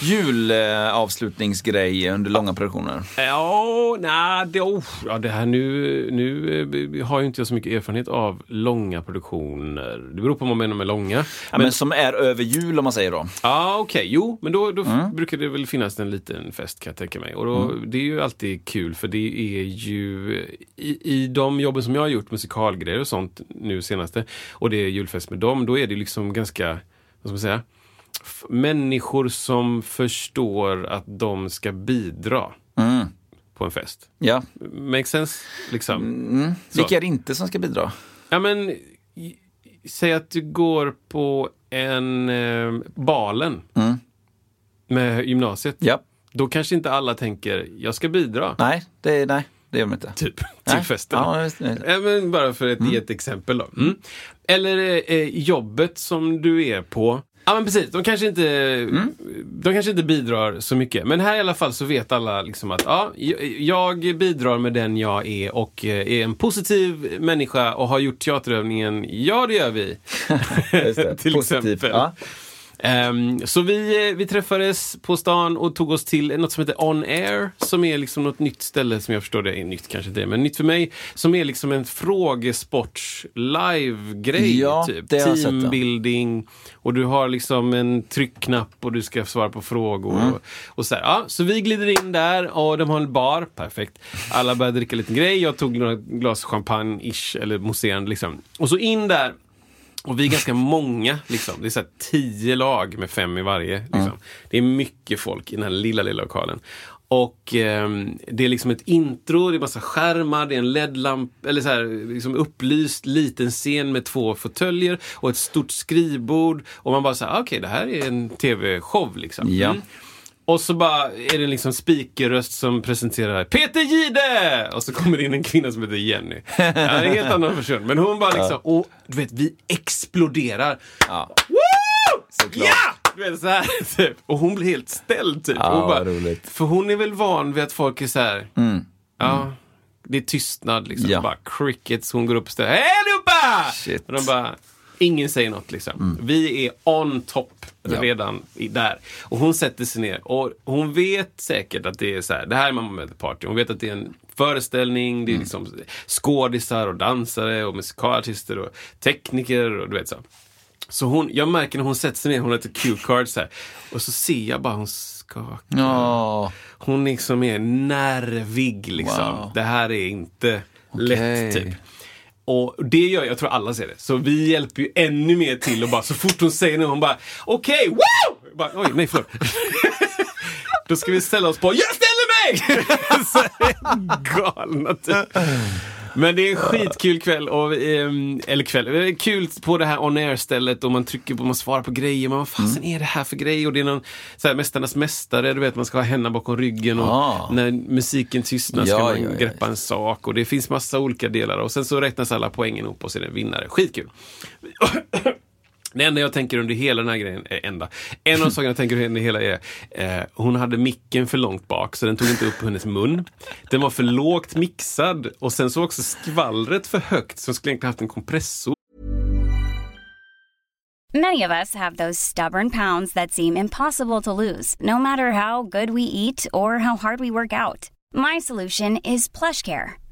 julavslutningsgrej under långa produktioner? Ja, nej, det, oh, ja, det här nu, nu eh, har ju inte jag så mycket erfarenhet av långa produktioner. Det beror på vad man menar med långa. Ja, men, som är över jul om man säger då. Ja, okej. Jo, men då, då brukar det väl finnas en liten fest kan jag tänka mig. Och då, Det är ju alltid kul för det är ju i, i de jobben som jag har gjort, musikalgrejer och sånt nu senaste, och det är julfest med dem, då är det liksom ganska, vad ska man säga, människor som förstår att de ska bidra Mm. på en fest. Ja. Makes sense? Liksom. Så. Vilka är det inte som ska bidra? Ja, men säg att du går på en eh, balen med gymnasiet. Ja. Då kanske inte alla tänker, jag ska bidra. Nej, det, nej, det gör de inte. Typ, till Nej. festen. Ja, men bara för att ge ett exempel då. Mm. Eller eh, jobbet som du är på. Ja men precis, de kanske, inte, de kanske inte bidrar så mycket. Men här i alla fall så vet alla liksom att ja, jag- bidrar med den jag är och eh, är en positiv människa och har gjort teaterövningen. Ja, det gör vi. Till Positivt. exempel. Ja. Ehm, så vi, eh, vi träffades på stan och tog oss till något som heter On Air, som är liksom något nytt ställe som jag förstår det är nytt kanske det, men nytt för mig, som är liksom en frågesports live-grej. Ja, typ. Teambuilding och du har liksom en tryckknapp och du ska svara på frågor. Mm. Och, och så, här, ja, så vi glider in där och de har en bar, perfekt. Alla börjar dricka lite grej, jag tog några glas champagne-ish, eller mousserande liksom. Och så in där och vi är ganska många. Liksom. Det är så tio lag med fem i varje. Liksom. Det är mycket folk i den här lilla, lilla lokalen. Och ehm, det är liksom ett intro, det är massa skärmar, det är en LED-lamp, eller så här, liksom upplyst liten scen med två fåtöljer och ett stort skrivbord. Och man bara säger, okej det här är en tv-show liksom. Ja. Och så bara är det liksom speakerröst som presenterar Peter Gide! Och så kommer det in en kvinna som heter Jenny. Ja, det är en helt annan person. Men hon bara liksom, och du vet, vi exploderar. Ja. Woo! Såklart. Ja! Du vet, så här, typ. Och hon blir helt ställd typ. Ja, hon bara, roligt. För hon är väl van vid att folk är så här. Ja, det är tystnad liksom. Ja. Bara crickets, hon går upp och ställer Hej allihopa! Shit. Och de bara, ingen säger något liksom. Vi är on top Ja. redan i, där. Och hon sätter sig ner och hon vet säkert att det är så här, det här är Mamma Mia Party. Hon vet att det är en föreställning, det är liksom skådisar och dansare och musikalartister och tekniker och du vet så. Så hon, jag märker när hon sätter sig ner, hon har lite cue cards här. Och så ser jag bara hon skakar. Ja. Hon liksom är nervig liksom. Wow. Det här är inte Okej. lätt typ. Och det gör jag jag tror alla ser det. Så vi hjälper ju ännu mer till och bara så fort hon säger något, hon bara okej, wow! Bara, Oj, nej förlåt. Då ska vi ställa oss på Jag ställer mig! Så Galna typ. Men det är en skitkul kväll, och, ehm, eller kväll, det är kul på det här on air-stället och man trycker på, man svarar på grejer, men vad fasen är det här för grej? Och det är någon så här, Mästarnas Mästare, du vet man ska ha händerna bakom ryggen och Ah. när musiken tystnar ska Ja, man ja, ja. greppa en sak och det finns massa olika delar och sen så räknas alla poängen ihop och så är det en vinnare. Skitkul! Det enda jag tänker under hela den här grejen, är enda, en av sakerna jag tänker under hela är, eh, hon hade micken för långt bak så den tog inte upp hennes mun. Den var för lågt mixad och sen så var också skvallret för högt så hon skulle egentligen haft en kompressor. Many of us have those stubborn pounds that seem impossible to lose, no matter how good we eat or how hard we work out. My solution is plush care.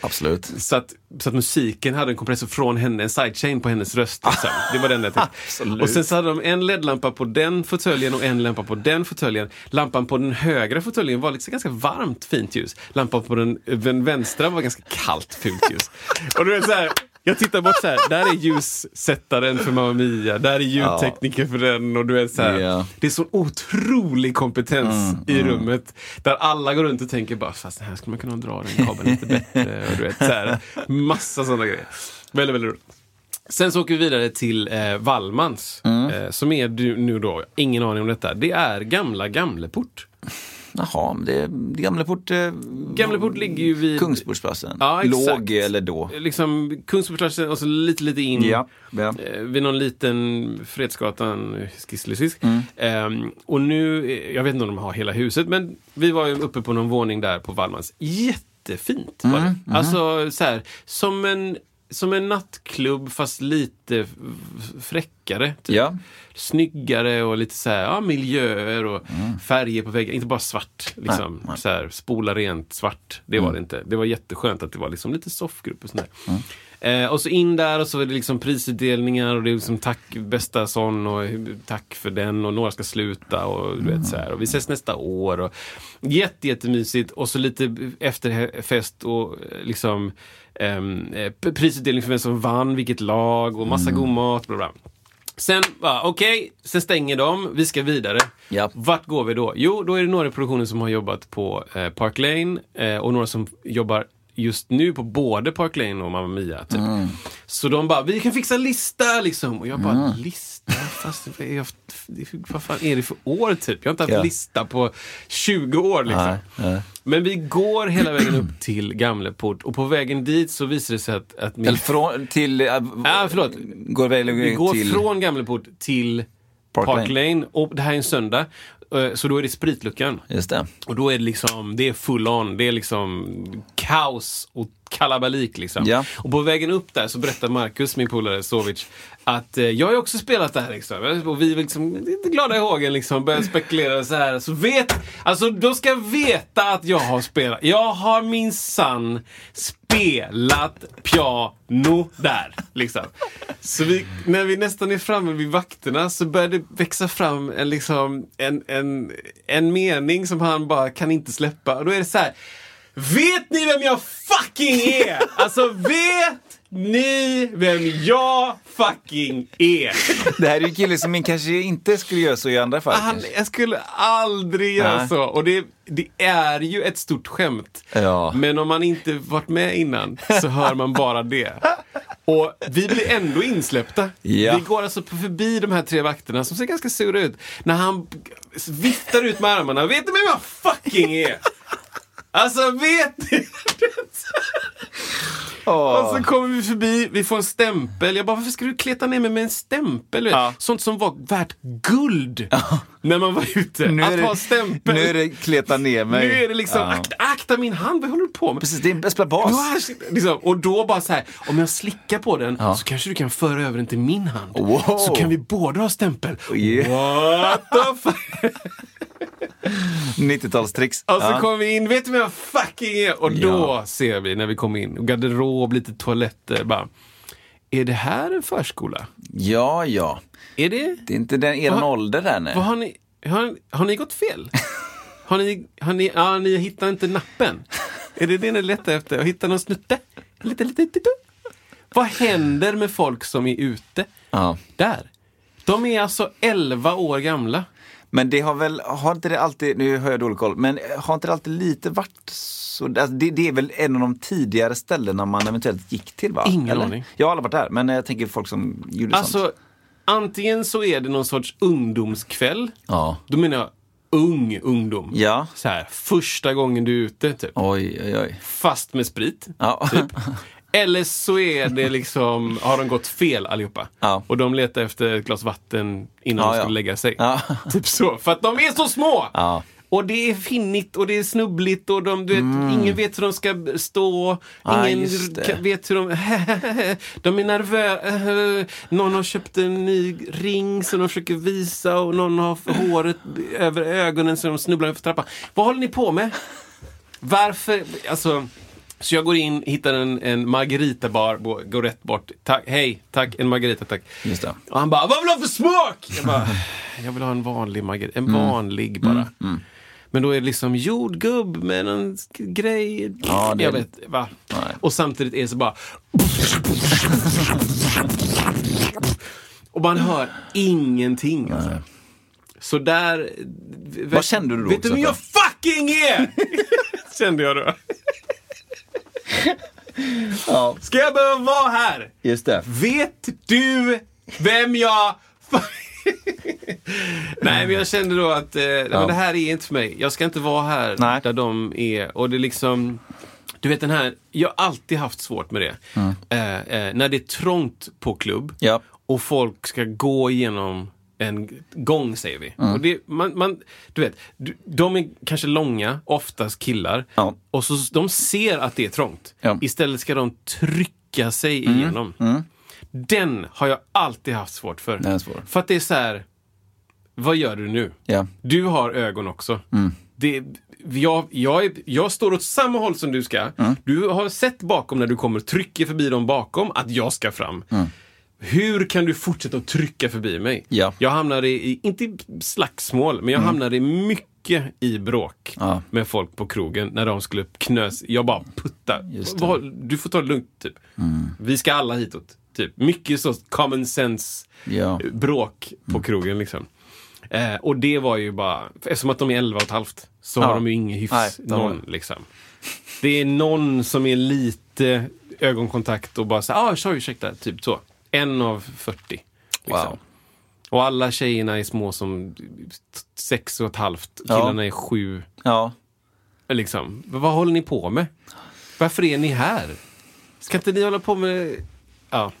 Absolut. Så att, så att musiken hade en kompressor från henne, en sidechain på hennes röst. Liksom. Det var den jag tänkte. Och sen så hade de en LED-lampa på den fåtöljen och en lampa på den fåtöljen. Lampan på den högra fåtöljen var liksom ganska varmt fint ljus. Lampan på den, den vänstra var ganska kallt fult ljus. Och du vet så här, jag tittar bort så här, där är ljussättaren för Mamma Mia, där är ljudtekniker för den och du vet så här. Ja. Det är sån otrolig kompetens i rummet. Där alla går runt och tänker bara, fast här skulle man kunna dra den kabeln lite bättre. Och du vet, så här, massa sådana grejer. Väldigt, väldigt roligt. Sen så åker vi vidare till eh, Wallmans, eh, som är du, nu då, ingen aning om detta, det är gamla Gamleport. Jaha, men det, det Gamleport... Eh, Gamleport ligger ju vid... Kungsportsplatsen. Ja. Låg eller då. Liksom Kungsportsplatsen och så lite, lite in. Ja, ja. Eh, vid någon liten Fredsgatan, skisselisk. Mm. Ehm, och nu, eh, jag vet inte om de har hela huset, men vi var ju uppe på någon våning där på Wallmans. Jättefint var Mm, det. Alltså så här, som en, som en nattklubb fast lite fräckare. Typ. Ja. Snyggare och lite så här, ja, miljöer och färger på väggen. Inte bara svart, liksom. Mm. Nej, nej. Så här, spola rent svart. Det var det inte. Det var jätteskönt att det var liksom lite soffgrupp och sånt där. Mm. Eh, och så in där och så är det liksom prisutdelningar och det är liksom tack bästa sån och tack för den och några ska sluta och du vet så här. Och vi ses nästa år och jätte, jättemysigt och så lite efterfest och eh, liksom ehm, eh, prisutdelning för vem som vann, vilket lag och massa god mat. Bla bla. Sen, bara, okej, sen stänger de, vi ska vidare. Ja. Vart går vi då? Jo, då är det några i produktionen som har jobbat på eh, Park Lane eh, och några som jobbar just nu på både Park Lane och Mamma Mia. Typ. Så de bara, vi kan fixa lista liksom. Och jag bara, lista? Fast, vad är jag, vad fan är det för år typ? Jag har inte haft Ja. lista på 20 år liksom. Nej. Men vi går hela vägen upp till Gamleport och på vägen dit så visar det sig att, att min... Eller från, till... Äh, Ja, förlåt. Går väl Vi går till... från Gamleport till Park Park, Lane. Lane. och det här är en söndag. Eh, Så då är det spritluckan. Just det. Och då är det liksom, det är full on, det är liksom kaos och kalabalik liksom. Ja. Och på vägen upp där så berättar Marcus, min polare Sovic, att eh, jag har ju också spelat det här liksom. Och vi liksom lite glada i hågen liksom, börjar spekulera så här. Så vet, alltså de ska veta att jag har spelat. Jag har minsann spelat piano där. Liksom. Så vi, när vi nästan är framme vid vakterna så börjar det växa fram en, liksom, en, en, en mening som han bara kan inte släppa. Och då är det så här. Vet ni vem jag fucking är? Alltså vet ni vem jag fucking är? Det här är ju en kille som kanske inte skulle göra så i andra fall. Han, kanske. jag skulle aldrig göra så. Och det, det är ju ett stort skämt. Ja. Men om man inte varit med innan så hör man bara det. Och vi blir ändå insläppta. Ja. Vi går alltså förbi de här tre vakterna som ser ganska sura ut. När han viftar ut med armarna. Vet ni vem jag fucking är? Alltså vet ni? Och så kommer vi förbi, vi får en stämpel. Jag bara, varför ska du kleta ner mig med en stämpel? Ja. Sånt som var värt guld när man var ute. Nu att det- ha stämpel. Nu är det kleta ner mig. Nu är det liksom, Ja. akta, akta min hand, vad håller du på med? Precis, det är en esplabas. Ja, liksom, och då bara så här, om jag slickar på den Ja. så kanske du kan föra över den till min hand. Wow. Så kan vi båda ha stämpel. Yeah. What the fuck? 90-talstricks. Och så Ja. kommer vi in, vet du vem jag fucking är? Och då ser vi när vi kommer in, garderob, lite toaletter, bara. Är det här en förskola? ja, ja. Är det? Det är inte den, eran Vad- ålder där. Vad har, ni, har, har ni gått fel? Har ni, har ni, ja, ni hittar inte nappen? Är det det ni letar efter? Att hitta någon snutte? Lite, lite, lite. Vad händer med folk som är ute? Ja. Där. De är alltså 11 år gamla. Men det har väl, har inte det alltid, nu har jag dålig koll, men har inte det alltid lite varit så, alltså det, det är väl en av de tidigare ställena man eventuellt gick till va? Ingen Eller? aning. Jag har aldrig varit där, men jag tänker folk som gjorde sånt. Alltså, antingen så är det någon sorts ungdomskväll. Ja. Då menar jag ung ungdom. Ja. Så här, första gången du är ute, typ. Oj, oj, oj. Fast med sprit. Ja. Eller så är det liksom, har de gått fel allihopa. Ja. Och de letar efter ett glas vatten innan Ja, de skulle lägga sig. Typ så. För att de är så små! Och det är finnigt och det är snubbligt och de, du vet, ingen vet hur de ska stå. Mm. Ja, Ingen vet hur de... de är nervösa. Någon har köpt en ny ring som de försöker visa och någon har håret över ögonen så de snubblar för trappan. Vad håller ni på med? Varför? Alltså... Så jag går in, hittar en, en margaritabar, går- rätt bort. Tack, hej, tack, en margarita tack. Just det. Och han bara, vad vill du ha för smak? Jag bara, jag vill ha en vanlig margarita, en Mm. vanlig bara. Men då är det liksom jordgubb med en grej. Ja, det- Jag vet, va? Nej. Och samtidigt är det så bara... Och man hör ingenting. Alltså. Så där... Vad kände du då Vet du vem jag fucking är? Kände jag då. Ja. Ska jag behöva vara här? Just det. Vet du vem jag... Nej, men jag kände då att eh, nej, men det här är inte för mig. Jag ska inte vara här Nej. där de är. Och det är liksom... Du vet den här, jag har alltid haft svårt med det. Eh, eh, när det är trångt på klubb Ja. och folk ska gå igenom en gång, säger vi. Mm. Och det, man, man, du vet, de är kanske långa, oftast killar. Ja. Och så de ser att det är trångt. Ja. Mm. Istället ska de trycka sig igenom. Den har jag alltid haft svårt för. Den är svår. För att det är så här, vad gör du nu? Ja. Du har ögon också. Det, jag, jag, är, jag står åt samma håll som du ska. Du har sett bakom när du kommer, trycker förbi dem bakom, att jag ska fram. Hur kan du fortsätta att trycka förbi mig? Ja. Jag hamnade i, inte i slagsmål, men jag hamnade mycket i bråk Ja. med folk på krogen när de skulle knös. Jag bara putta. Du får ta det lugnt, typ. Vi ska alla hitåt. Typ. Mycket så common sense Ja. bråk på krogen liksom. Eh, och det var ju bara, eftersom att de är 11 och ett halvt så Ja. har de ju ingen hyfs, Nej, någon liksom. Det är någon som är lite ögonkontakt och bara så ah, sorry, ursäkta, typ så. En av 40. Liksom. Wow. Och alla tjejerna är små som sex och ett halvt, Ja. killarna är sju. Ja. Liksom. Vad håller ni på med? Varför är ni här? Ska inte ni hålla på med... Ja.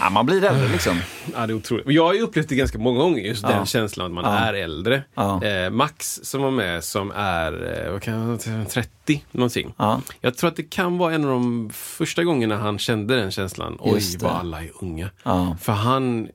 Ja, man blir äldre liksom. Ja, det är otroligt. Jag har ju upplevt det ganska många gånger, just den känslan att man Ja. är äldre. Ja. Eh, Max som var med, som är eh, vad kan jag säga, 30 någonting. Ja. Jag tror att det kan vara en av de första gångerna han kände den känslan. Oj, vad alla är unga. Ja. För han,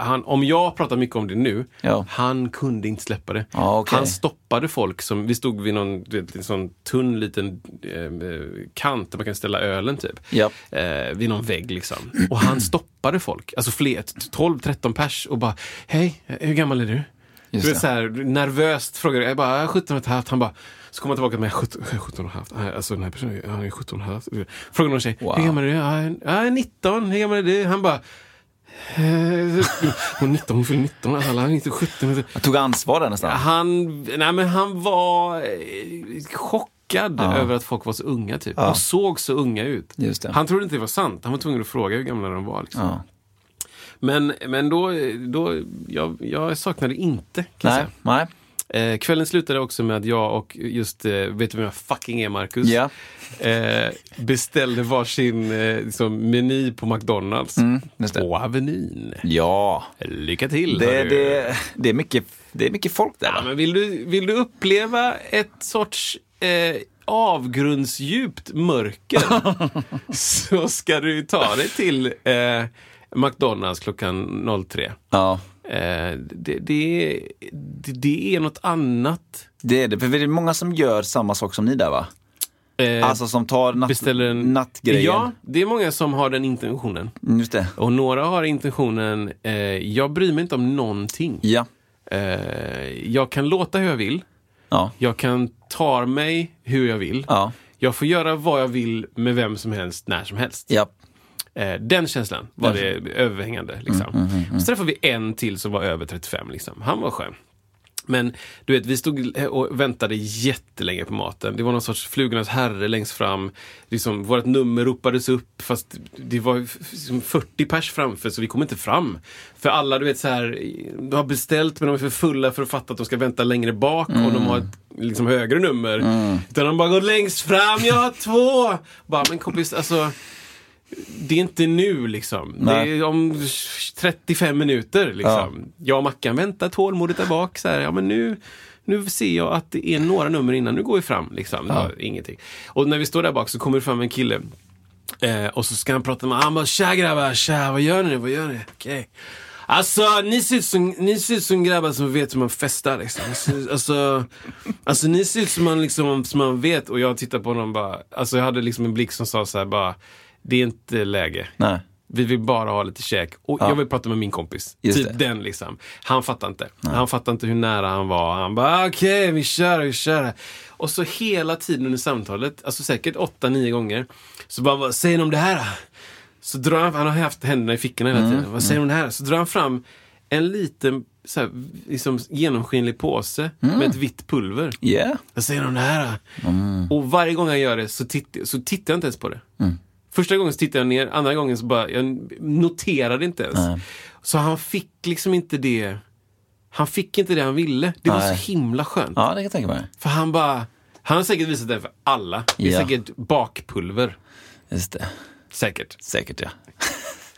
han, om jag pratar mycket om det nu, Ja. han kunde inte släppa det. Ja, okej. Han stoppade folk som, vi stod vid någon vet, en sån tunn liten eh, kant där man kan ställa ölen typ. Ja. Eh, vid någon vägg liksom. Och han stoppade folk, alltså fler, 12-13 pers och bara, hej, hur gammal är du? Just du vet så här, nervöst frågade jag, bara, "Jag är 17 och ett halvt. Han bara, så kommer han tillbaka med 17, jag är 17 och halvt. Alltså den här personen, han är 17 och halvt. Frågade någon tjej, Wow. hur gammal är du? "Ja, Jag är 19, hur gammal är du? Han bara, "Eh, hon är 19, hon fyller 19, alla är inte 17. Jag tog ansvar där nästan. Han, nej men han var eh, chockad chockad över att folk var så unga typ. Ja. Och såg så unga ut. Han trodde inte det var sant. Han var tvungen att fråga hur gamla de var. Liksom. Ja. Men, men då, då jag, jag saknade inte, kan jag Nej, nej. Eh, kvällen slutade också med att jag och just, eh, vet du vem jag fucking är Marcus? Ja. Eh, beställde varsin eh, liksom, meny på McDonalds. Mm. På Avenyn. Ja, Lycka till! det, det, det, är mycket, det är mycket folk där. Ja, men vill, du, vill du uppleva ett sorts eh, avgrundsdjupt mörker så ska du ta dig till eh, McDonalds klockan 03. Ja, Eh, det, det, det, det är något annat. det är det. För det är många som gör samma sak som ni där va? Eh, Alltså som tar natt, beställer en... nattgrejen. Ja, det är många som har den intentionen. Mm, Just det. Och några har intentionen, eh, jag bryr mig inte om någonting. Ja. Eh, jag kan låta hur jag vill. Ja. Jag kan ta mig hur jag vill. Ja. Jag får göra vad jag vill med vem som helst, när som helst. Ja. Eh, den känslan var det överhängande. Liksom. Mm, Så träffade vi en till som var över 35. Liksom. Han var skön. Men du vet, vi stod och väntade jättelänge på maten. Det var någon sorts flugornas herre längst fram. Liksom, vårt nummer ropades upp fast det var liksom 40 pers framför så vi kom inte fram. För alla, du vet så här, de har beställt men de är för fulla för att fatta att de ska vänta längre bak och de har ett liksom, högre nummer. Utan de bara går längst fram, jag har två! Bara, men kompis, alltså det är inte nu liksom. Nej. Det är om 35 minuter liksom. Jag och Mackan väntar tålmodigt där bak. Så här, ja, men nu, nu ser jag att det är några nummer innan, nu går vi fram. Liksom. Var ingenting. Och när vi står där bak så kommer det fram en kille. Eh, och så ska han prata med han bara, tja grabbar, tja, vad gör ni? Vad gör ni? Okej. Alltså, ni ser, ut som, ni ser ut som grabbar som vet hur man festar liksom. Alltså, alltså, alltså ni ser ut som man, liksom, som man vet. Och jag tittar på honom bara, alltså jag hade liksom en blick som sa så här bara, det är inte läge. Nej. Vi vill bara ha lite käk. Och jag vill prata med min kompis. Just typ det. den liksom. Han fattar inte. Han fattar inte hur nära han var. Han bara, okej, vi kör, vi kör. Och så hela tiden under samtalet, alltså säkert åtta, nio gånger, så bara, vad säger ni om det här? Så drar han, han har haft händerna i fickorna hela tiden. Vad säger ni om det här? Så drar han fram en liten så här, liksom, genomskinlig påse med ett vitt pulver. Yeah. Vad säger du om det här? då? Och varje gång han gör det så, titt, så tittar jag inte ens på det. Första gången så tittade jag ner, andra gången så bara, jag noterade inte ens. Så han fick liksom inte det, han fick inte det han ville. Det var Nej. så himla skönt. Ja, det kan jag tänka mig. För han bara, han har säkert visat det för alla. Det är Ja. säkert bakpulver. Just det. Säkert. Säkert ja.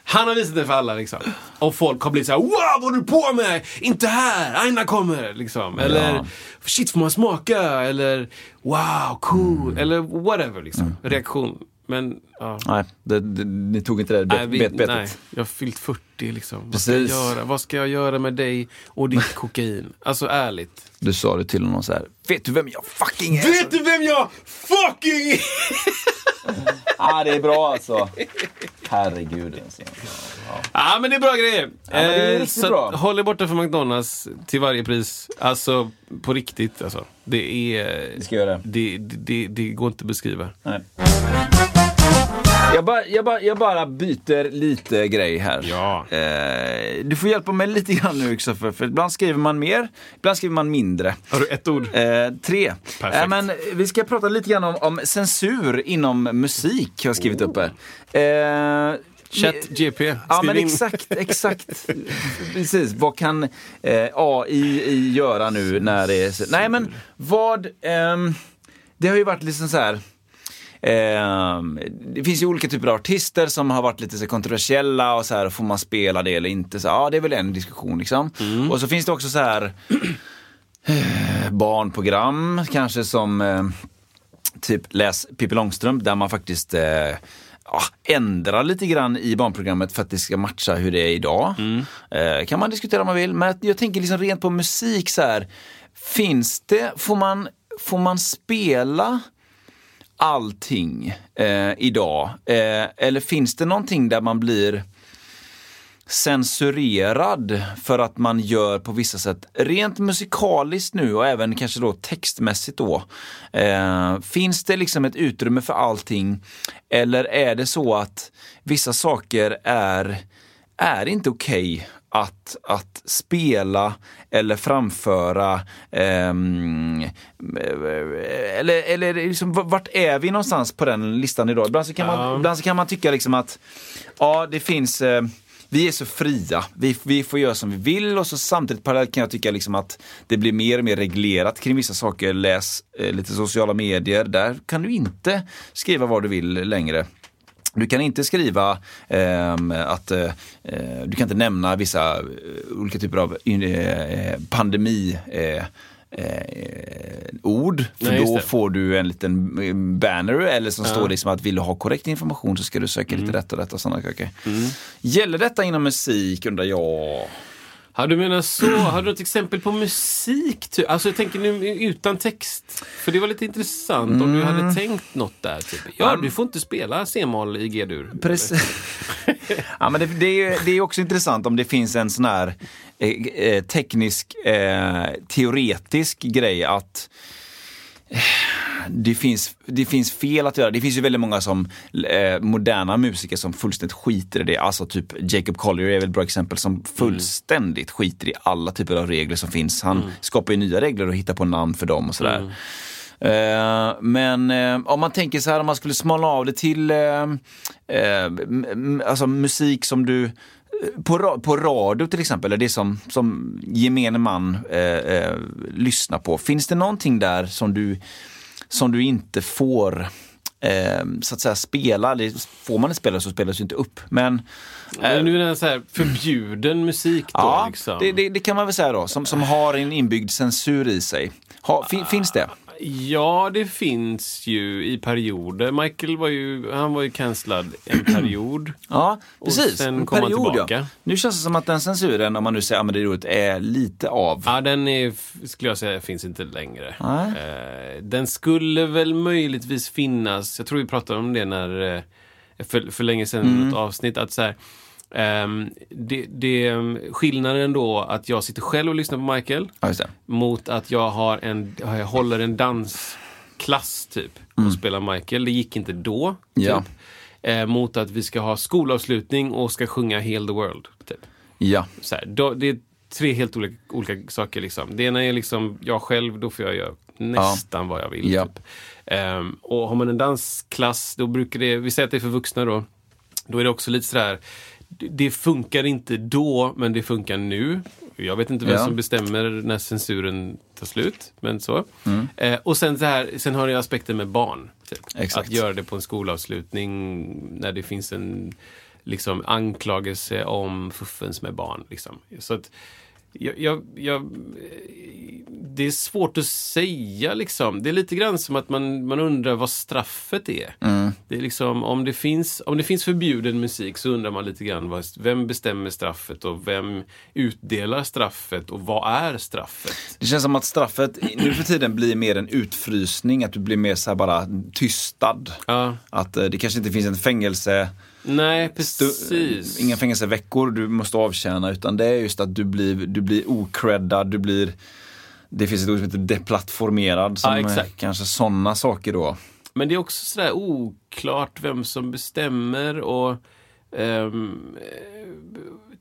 Han har visat det för alla liksom. Och folk har blivit så här: wow vad är du på med? Inte här, Aina kommer! Liksom. Eller, Ja. shit får man smaka? Eller, wow, cool! Eller whatever liksom. Reaktion. Men, ja. Nej, det, det, ni tog inte det bet, Nej, vi, bet, betet. nej, jag har fyllt 40 liksom. Vad ska, göra? Vad ska jag göra med dig och ditt kokain? Alltså ärligt. Du sa det till honom så här. Vet du vem jag fucking är? Vet du vem jag fucking är? ah, det är bra alltså. Herregud alltså. Ja men det är bra grejer. det är Eh, så bra. håll er borta från McDonalds till varje pris. Alltså på riktigt alltså. Det är... Vi ska göra det. Det, det, det, det går inte att beskriva. Nej. Jag bara, jag, bara, jag bara byter lite grej här. Ja. Eh, du får hjälpa mig lite grann nu Kristoffer, för ibland skriver man mer, ibland skriver man mindre. Har du ett ord? Eh, tre. Perfekt. Eh, men vi ska prata lite grann om, om censur inom musik, har jag skrivit upp här. Eh, Chat GP. Ja men in. exakt, exakt. Precis, vad kan eh, AI göra nu när det är? Nej men vad, ehm, det har ju varit liksom så här. Ehm, det finns ju olika typer av artister som har varit lite så kontroversiella och så här, får man spela det eller inte? Så, ja, det är väl en diskussion liksom. Och så finns det också så här eh, barnprogram kanske som eh, typ Läs Pippi Långstrump där man faktiskt eh, ja, ändrar lite grann i barnprogrammet för att det ska matcha hur det är idag. Eh, kan man diskutera om man vill, men jag tänker liksom rent på musik så här. Finns det, får man, får man spela allting eh, idag? Eh, eller finns det någonting där man blir censurerad för att man gör på vissa sätt, rent musikaliskt nu och även kanske då textmässigt då. Eh, finns det liksom ett utrymme för allting? Eller är det så att vissa saker är, är inte okej att, att spela eller framföra ehm, eller, eller liksom, vart är vi någonstans på den listan idag? Ibland så kan man, ibland så kan man tycka liksom att ja, det finns eh, vi är så fria. Vi, vi får göra som vi vill och så samtidigt parallellt kan jag tycka liksom att det blir mer och mer reglerat kring vissa saker. Läs eh, lite sociala medier. Där kan du inte skriva vad du vill längre. Du kan inte skriva eh, att eh, du kan inte nämna vissa eh, olika typer av eh, pandemi eh, ord. För Nej, då får du en liten eh, banner eller som Ja. står liksom att vill du ha korrekt information så ska du söka Mm. lite rätt och rätt och sådana saker. Gäller detta inom musik undrar jag? Ja, du menar så. Har du ett exempel på musik? Ty? Alltså jag tänker nu utan text. För det var lite intressant om du Mm. hade tänkt något där. Typ. Ja, du får inte spela C-moll i G-dur. Precis. ja, men det, det, är, det är också intressant om det finns en sån här eh, eh, teknisk, eh, teoretisk grej att det finns, det finns fel att göra. Det finns ju väldigt många som eh, moderna musiker som fullständigt skiter i det. Alltså typ Jacob Collier är väl ett bra exempel som fullständigt skiter i alla typer av regler som finns. Han skapar ju nya regler och hittar på namn för dem och sådär. Eh, men eh, om man tänker så här, om man skulle smala av det till eh, eh, alltså musik som du på, på radio till exempel, eller det som, som gemene man eh, eh, lyssnar på. Finns det någonting där som du, som du inte får eh, så att säga spela? Får man inte spela så spelas det inte upp. Men Men nu är det så här förbjuden musik då. ja, liksom. det, det, det kan man väl säga då, som, som har en inbyggd censur i sig. Ha, fin, finns det? Ja, det finns ju i perioder. Michael var ju, han var ju cancellad en period. Ja, Och precis. sen En kom han tillbaka. Ja. Nu känns det som att den censuren, om man nu säger att det är roligt, är lite av. Ja, den är, skulle jag säga finns inte längre. Eh, den skulle väl möjligtvis finnas, jag tror vi pratade om det när, eh, för, för länge sedan Mm. i något avsnitt, att så här, ehm, det, det, skillnaden då att jag sitter själv och lyssnar på Michael Ja, mot att jag, har en, jag håller en dansklass typ och spelar Michael. Det gick inte då. Typ. Mm. Ja. Eh, mot att vi ska ha skolavslutning och ska sjunga Heal the World. Typ. Ja. Så här, då, det är tre helt olika, olika saker. Liksom. Det ena är liksom jag själv, då får jag göra nästan vad jag vill. Ja. Typ. Ehm, och har man en dansklass, då brukar det, vi säger att det är för vuxna då, då är det också lite sådär, det- funkar inte då, men det funkar nu. Jag vet inte vem Ja. som bestämmer när censuren tar slut, men så. Mm. Eh, och sen, så här, sen har det aspekten med barn. Typ. Att göra det på en skolavslutning när det finns en liksom, anklagelse om fuffens med barn. Liksom. Så att, jag, jag, jag, det är svårt att säga liksom. Det är lite grann som att man, man undrar vad straffet är. Det är liksom, om, det finns, om det finns förbjuden musik så undrar man lite grann vad, vem bestämmer straffet och vem utdelar straffet och vad är straffet? Det känns som att straffet nu för tiden blir mer en utfrysning, att du blir mer så bara tystad. Ja, Att eh, det kanske inte finns en fängelse, nej precis. inga fängelseveckor du måste avtjäna utan det är just att du blir, du blir ocreddad, du blir det finns ett ord som heter deplattformerad. Som Ja, exakt. Kanske sådana saker då. Men det är också sådär oklart vem som bestämmer och eh,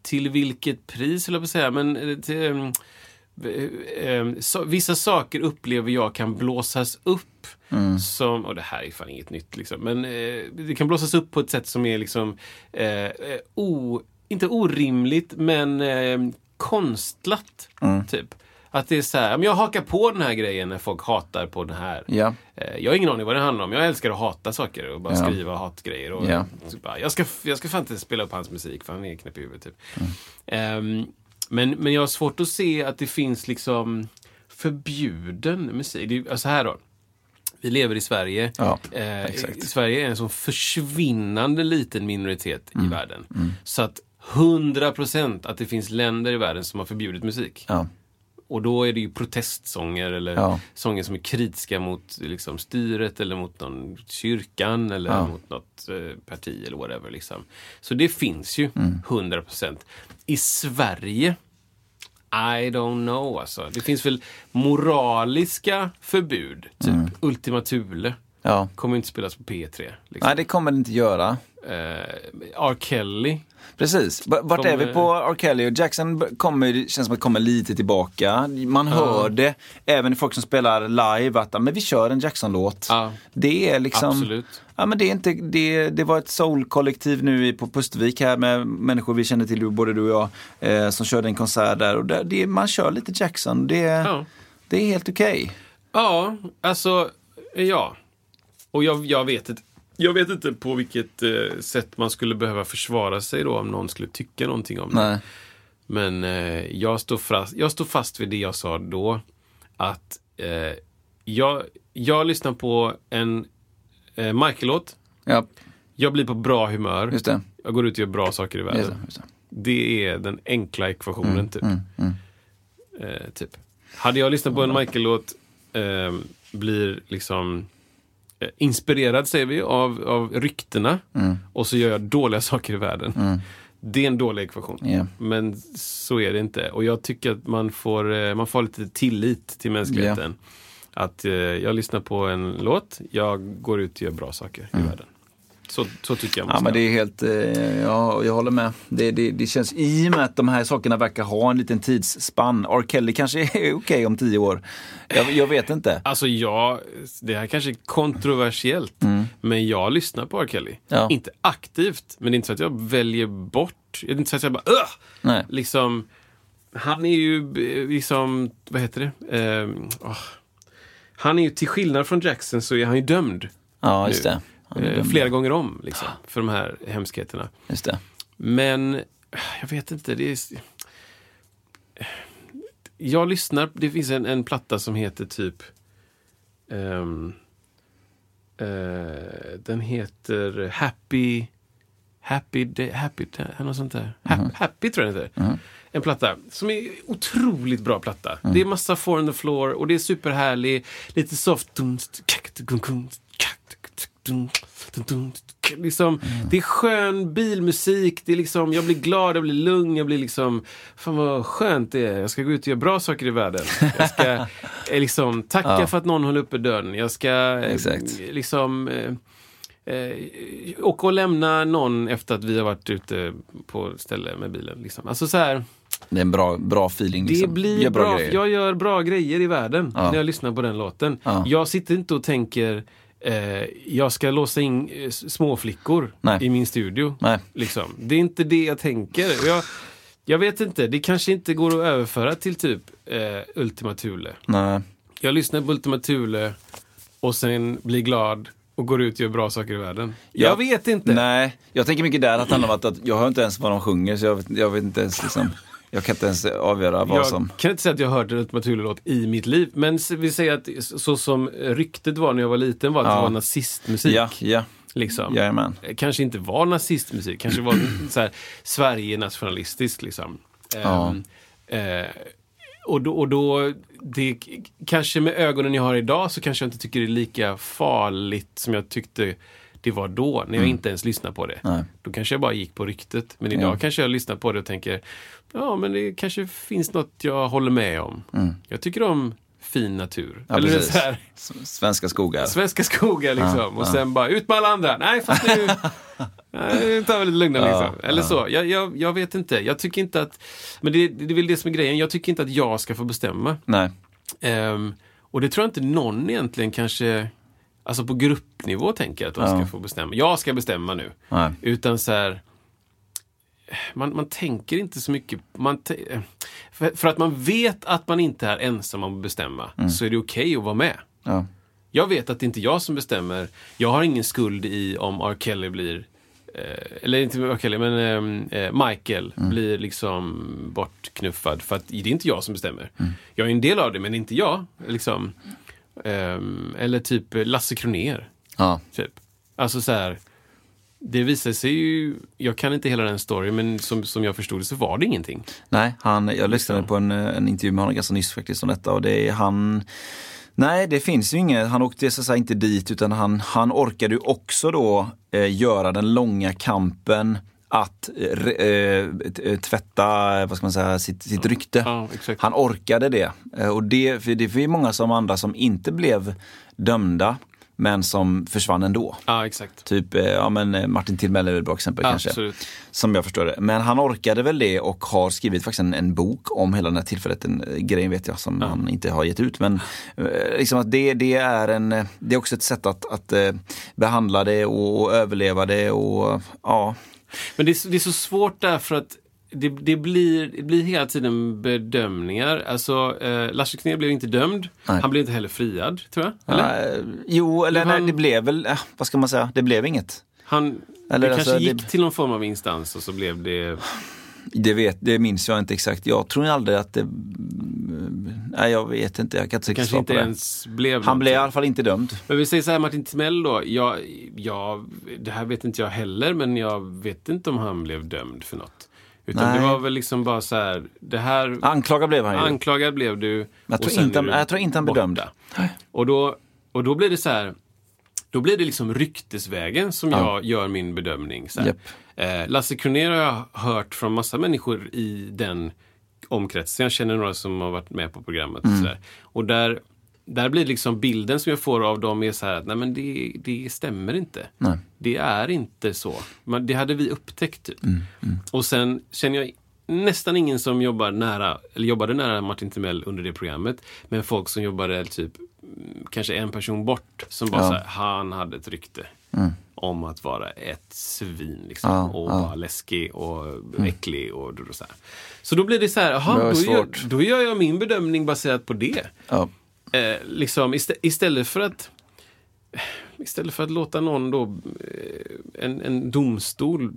till vilket pris, eller på att säga. Men eh, till, ehm, så, vissa saker upplever jag kan blåsas upp. Som, och det här är fan inget nytt liksom, men eh, det kan blåsas upp på ett sätt som är liksom eh, eh, o, inte orimligt men eh, konstlat. Typ. Att det är så här, jag hakar på den här grejen när folk hatar på den här. Eh, Jag har ingen aning vad det handlar om. Jag älskar att hata saker och bara Ja. skriva hatgrejer. Och Ja. typ bara, jag, ska, jag ska fan inte spela upp hans musik för han är knäpp i huvudet. Typ. Ehm, men, men jag har svårt att se att det finns liksom förbjuden musik. Det är, alltså här då. Vi lever i Sverige. Ja, Eh. Sverige är en sån försvinnande liten minoritet Mm. i världen. Så att 100% att det finns länder i världen som har förbjudit musik. Ja. Och då är det ju protestsånger eller Ja. sånger som är kritiska mot liksom, styret eller mot någon kyrkan eller Ja. mot något eh, parti eller whatever. Liksom. Så det finns ju, Mm. 100%. I Sverige, I don't know alltså. Det finns väl moraliska förbud, typ Mm. Ultima Thule. Ja. kommer inte spelas på P3. Liksom. Nej, det kommer det inte göra. Eh, R. Kelly. Precis. Vart är vi Kommer- på R. Kelly? Och Jackson kommer, det känns som att kommer lite tillbaka. Man hör det, även i folk som spelar live, att "Ja, men vi kör en Jackson-låt. Ja. Det är liksom... Absolut. Ja, men det, är inte, det, det var ett soul-kollektiv nu på Pustervik här med människor vi känner till, både du och jag, eh, som körde en konsert där. Och där, det, man kör lite Jackson. Det, Ja. det är helt okej. Ja, alltså, ja. Och jag, jag, vet inte, jag vet inte på vilket eh, sätt man skulle behöva försvara sig då om någon skulle tycka någonting om det. Nej. Men eh, jag, står fast, jag står fast vid det jag sa då. Att eh, jag, jag lyssnar på en eh, Michael-låt. Ja, Jag blir på bra humör. just det. Jag går ut och gör bra saker i världen. Just det, just det. Det är den enkla ekvationen Mm, typ. Eh, typ. Hade jag lyssnat på en Michael-låt eh, blir liksom inspirerad, säger vi, av, av ryktena. Mm. Och så gör jag dåliga saker i världen. Det är en dålig ekvation. Ja. Men så är det inte. Och jag tycker att man får, eh, man får lite tillit till mänskligheten. Att eh, jag lyssnar på en låt, jag går ut och gör bra saker i världen. Så, så tycker jag Mm. Ja men det är helt, eh, ja, jag håller med. Det, det, det känns, i och med att de här sakerna verkar ha en liten tidsspann. R. Kelly kanske är okej om tio år. Jag, jag vet inte. Alltså jag, det här kanske är kontroversiellt, men jag lyssnar på R. Kelly. Mm. Ja. Inte aktivt, men det är inte så att jag väljer bort. Det är inte så att jag bara Ugh! Nej. Liksom, han är ju eh, liksom, vad heter det? Eh, åh. Han är ju, till skillnad från Jackson så är han ju dömd. Ja, just nu. det. Eh, flera gånger om, liksom, för de här hemskheterna. Just det. Men jag vet inte. Det är... Jag lyssnar. Det finns en, en platta som heter typ... ehm, eh, den heter Happy... Happy Day... Happy Day... Något sånt där. Ha- Happy tror jag den heter. En platta som är otroligt bra platta. Det är massa four on the floor och det är superhärlig. Lite soft. Liksom, Det är skön bilmusik. Det är liksom, jag blir glad, jag blir lugn, jag blir liksom... Fan vad skönt det är. Jag ska gå ut och göra bra saker i världen. Jag ska eh, liksom tacka för att någon håller uppe dörren. Jag ska eh, Exakt. liksom... Eh, eh, åka och lämna någon efter att vi har varit ute på ställe med bilen. Liksom. Alltså så här, Det är en bra, bra feeling. det Liksom. blir Gör bra. grejer. jag gör bra grejer i världen Ja. när jag lyssnar på den låten. Ja. Jag sitter inte och tänker eh, jag ska låsa in eh, småflickor Nej. i min studio. Nej. Liksom. Det är inte det jag tänker. Och Jag, jag vet inte, det kanske inte går att överföra till typ eh, Ultima Thule. Nej. Jag lyssnar på Ultima Thule och sen blir glad och går ut och gör bra saker i världen. Jag, Jag- vet inte. Nej, jag tänker mycket där att det handlar om att, att jag hör inte ens vad de sjunger så jag jag vet inte ens liksom, jag kan inte ens avgöra vad Jag som... kan inte säga att jag hört en Ultima Thule-låt i mitt liv. Men vi säger att så som ryktet var när jag var liten var att det Ja. var nazistmusik. Ja, ja, Liksom. jajamän. Kanske inte var nazistmusik, kanske var så här, Sverige-nationalistisk. Liksom. Ja. Ehm, eh, och då, och då det, kanske med ögonen jag har idag så kanske jag inte tycker det är lika farligt som jag tyckte det var då, när jag inte ens lyssnade på det. Mm. Nej. Då kanske jag bara gick på ryktet. Men idag Ja. kanske jag lyssnar på det och tänker, ja men det kanske finns något jag håller med om. Jag tycker om fin natur. Mm. Ja, Eller precis. så här, Svenska skogar. svenska skogar liksom. och sen bara ut med alla andra. Nej, fast nu, nu tar vi lite lugna liksom. Eller så. Jag, jag, jag vet inte. Jag tycker inte att, men det, det är väl det som är grejen. Jag tycker inte att jag ska få bestämma. Nej. Ehm, och det tror jag inte någon egentligen kanske, alltså på gruppnivå tänker att de ska Ja. få bestämma. Jag ska bestämma nu. Nej. Utan så här, man, man tänker inte så mycket. Man för, för att man vet att man inte är ensam om att bestämma så är det okej att vara med. Ja. Jag vet att det inte är jag som bestämmer. Jag har ingen skuld i om R. Kelly blir eh, eller inte R. Kelly, men eh, eh, Michael blir liksom bortknuffad. För att det är inte jag som bestämmer. Jag är en del av det, men inte jag. Liksom. Ehm, eller typ Lasse Kroner. Ja. Typ. Alltså så här. Det visar sig ju, jag kan inte hela den storyn, men som, som jag förstod det så var det ingenting. Nej, han, jag lyssnade på en, eh, en intervju med honom ganska nyss faktiskt om detta och det är han Nej, det finns ju inget. Han åkte så inte dit utan han, han orkade ju också då eh, göra den långa kampen att eh, eh, t- tvätta vad ska man säga, sitt, sitt rykte. Ja. Han orkade det. Eh, Och det, för det är många som andra som inte blev dömda men som försvann ändå. Ja, exakt. Typ eh, ja, men eh, Martin Timell är ett bra exempel kanske. Absolut. Som jag förstår det. Men han orkade väl det och har skrivit faktiskt en, en bok om hela den här tillfället. En eh, grej vet jag som han inte har gett ut. Men eh, liksom att det, det, är en, eh, det är också ett sätt att, att eh, behandla det och, och överleva det och ja. Men det är, så- det är så svårt därför att det, det, blir, det blir hela tiden bedömningar. Alltså, eh, Lasse Kronér blev inte dömd. Nej. Han blev inte heller friad, tror jag. Eller? Eh, jo, eller Det nej, en- det blev väl, eh, vad ska man säga, det blev inget. Han, Eller det alltså, kanske det- gick till någon form av instans och så blev det... Det, vet, det minns jag inte exakt. Jag tror aldrig att det... Nej, jag vet inte. Jag kan inte Kanske inte ens blev Han blev i alla fall inte dömd. Men vi säger så här, Martin Timell då. Jag, jag, det här vet inte jag heller, men jag vet inte om han blev dömd för något. Utan Nej. det var väl liksom bara så här, det här... Anklagad blev han ju. Anklagad blev du. jag tror inte du jag tror inte han blev dömd. Och då, och då blir det så här, då blir det liksom ryktesvägen som jag gör min bedömning. Så här. Eh, Lasse Kronér har jag hört från massa människor i den omkretsen. Jag känner några som har varit med på programmet. Mm. Och, så där. och där, där blir liksom bilden som jag får av dem är så här att nej men det, det stämmer inte. Nej. Det är inte så. Men det hade vi upptäckt. Typ. Mm, Och sen känner jag nästan ingen som jobbar nära, eller jobbade nära Martin Timell under det programmet. Men folk som jobbade typ mm, kanske en person bort som bara Ja. så här, han hade ett rykte om att vara ett svin liksom. Ja, och ja. vara läskig och äcklig och, så här. Så då blir det så här, var då, gör, då gör jag min bedömning baserat på det. Ja. Eh, liksom istä- istället för att Istället för att låta någon då eh, en, en domstol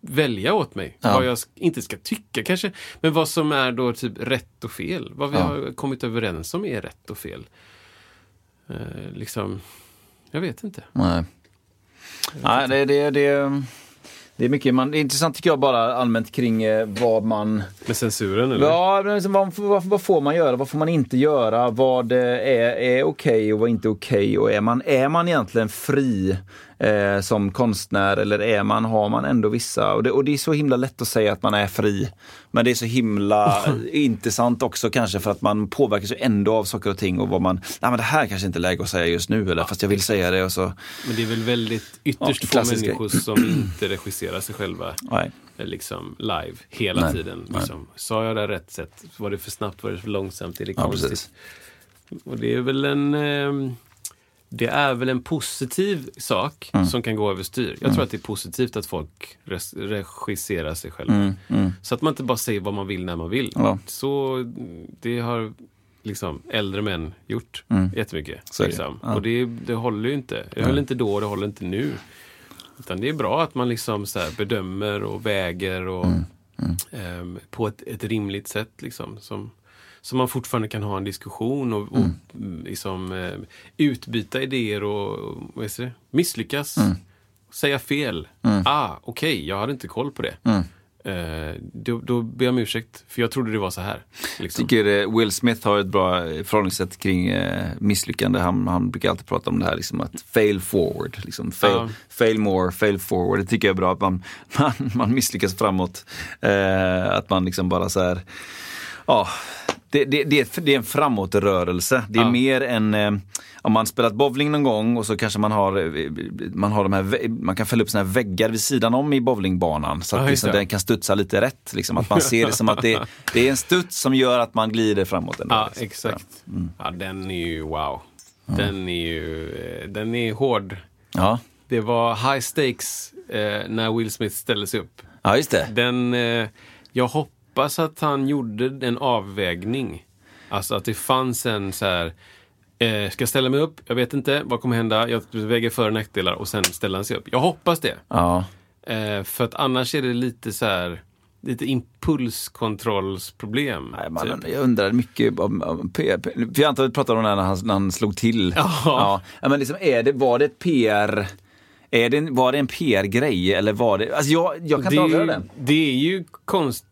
välja åt mig Ja. vad jag inte ska tycka kanske. Men vad som är då typ rätt och fel. Vad vi Ja. har kommit överens om är rätt och fel. Eh, liksom, jag vet inte. Nej. Nej, det, det, det, det är mycket. Man, det är intressant tycker jag bara allmänt kring eh, vad man... Med censuren eller? Ja, liksom, vad, vad, vad får man göra? Vad får man inte göra? Vad eh, är, är okej och vad är inte okej? Och är man, är man egentligen fri eh, som konstnär eller är man, har man ändå vissa... Och det, och det är så himla lätt att säga att man är fri. Men det är så himla intressant också kanske för att man påverkas ju ändå av saker och ting och vad man... Nej men det här kanske inte är läge att säga just nu eller fast jag vill säga det och så... Men det är väl väldigt ytterst Ja, få klassisk grej. människor som inte regisserar sig själva Nej. eh, liksom live hela Nej, tiden. nej. Liksom. Sa jag det rätt sätt? Var det för snabbt? Var det för långsamt? Är det Ja, konstigt? precis. Och det är väl en ehm, det är väl en positiv sak Mm. som kan gå överstyr. Jag tror att det är positivt att folk regisserar sig själva. Så att man inte bara säger vad man vill när man vill. Mm, Ja. Så mm, det har liksom äldre män gjort jättemycket. Mm. Så är det. liksom. Ja. Och det, det håller ju inte. Det höll inte då och det håller inte nu. Utan det är bra att man liksom så bedömer och väger och, Mm, ehm, på ett, ett rimligt sätt. Liksom, som, så man fortfarande kan ha en diskussion och, och mm, liksom, eh, utbyta idéer och, vad heter det? misslyckas. Mm. Säga fel. Ah, okej, jag hade inte koll på det. Mm. Eh, då, då ber jag om ursäkt, för jag trodde det var så här. Jag Liksom. tycker eh, Will Smith har ett bra förhållningssätt kring eh, misslyckande. Han, han brukar alltid prata om det här, liksom att fail forward. Liksom, fail, Ja. fail more, fail forward. Det tycker jag är bra, att man, man, man misslyckas framåt. Eh, att man liksom bara så här, ja, det, det, det, är- det är en framåtrörelse. Det är Ja. mer än eh, om man spelat bowling någon gång och så kanske man har, eh, man har de här, man kan fälla upp här väggar vid sidan om i bowlingbanan så att Ja, liksom den kan studsa lite rätt. Liksom, att man ser det som att det, det är en studs som gör att man glider framåt. ändå, Ja, liksom. exakt. Mm. Ja, den är ju wow. Den är ju eh, den är hård. Ja. Det var high stakes eh, när Will Smith ställde sig upp. ja, just det. Den, eh, jag hoppas att han gjorde en avvägning. Alltså att det fanns en så här, eh, ska jag ställa mig upp? Jag vet inte, vad kommer hända? Jag väger för och nackdelar och sen ställer han sig upp. Jag hoppas det. Ja. Eh, för att annars är det lite så här, lite impulskontrollsproblem. Nej, man, typ. Jag undrar mycket om, om PR. För jag antar att vi pratade om det här när han, när han slog till. Ja. Ja. Men liksom, är det, var det ett PR? Är det, en- var det en PR-grej eller var det... Alltså jag, jag kan inte avgöra den. det är ju konst...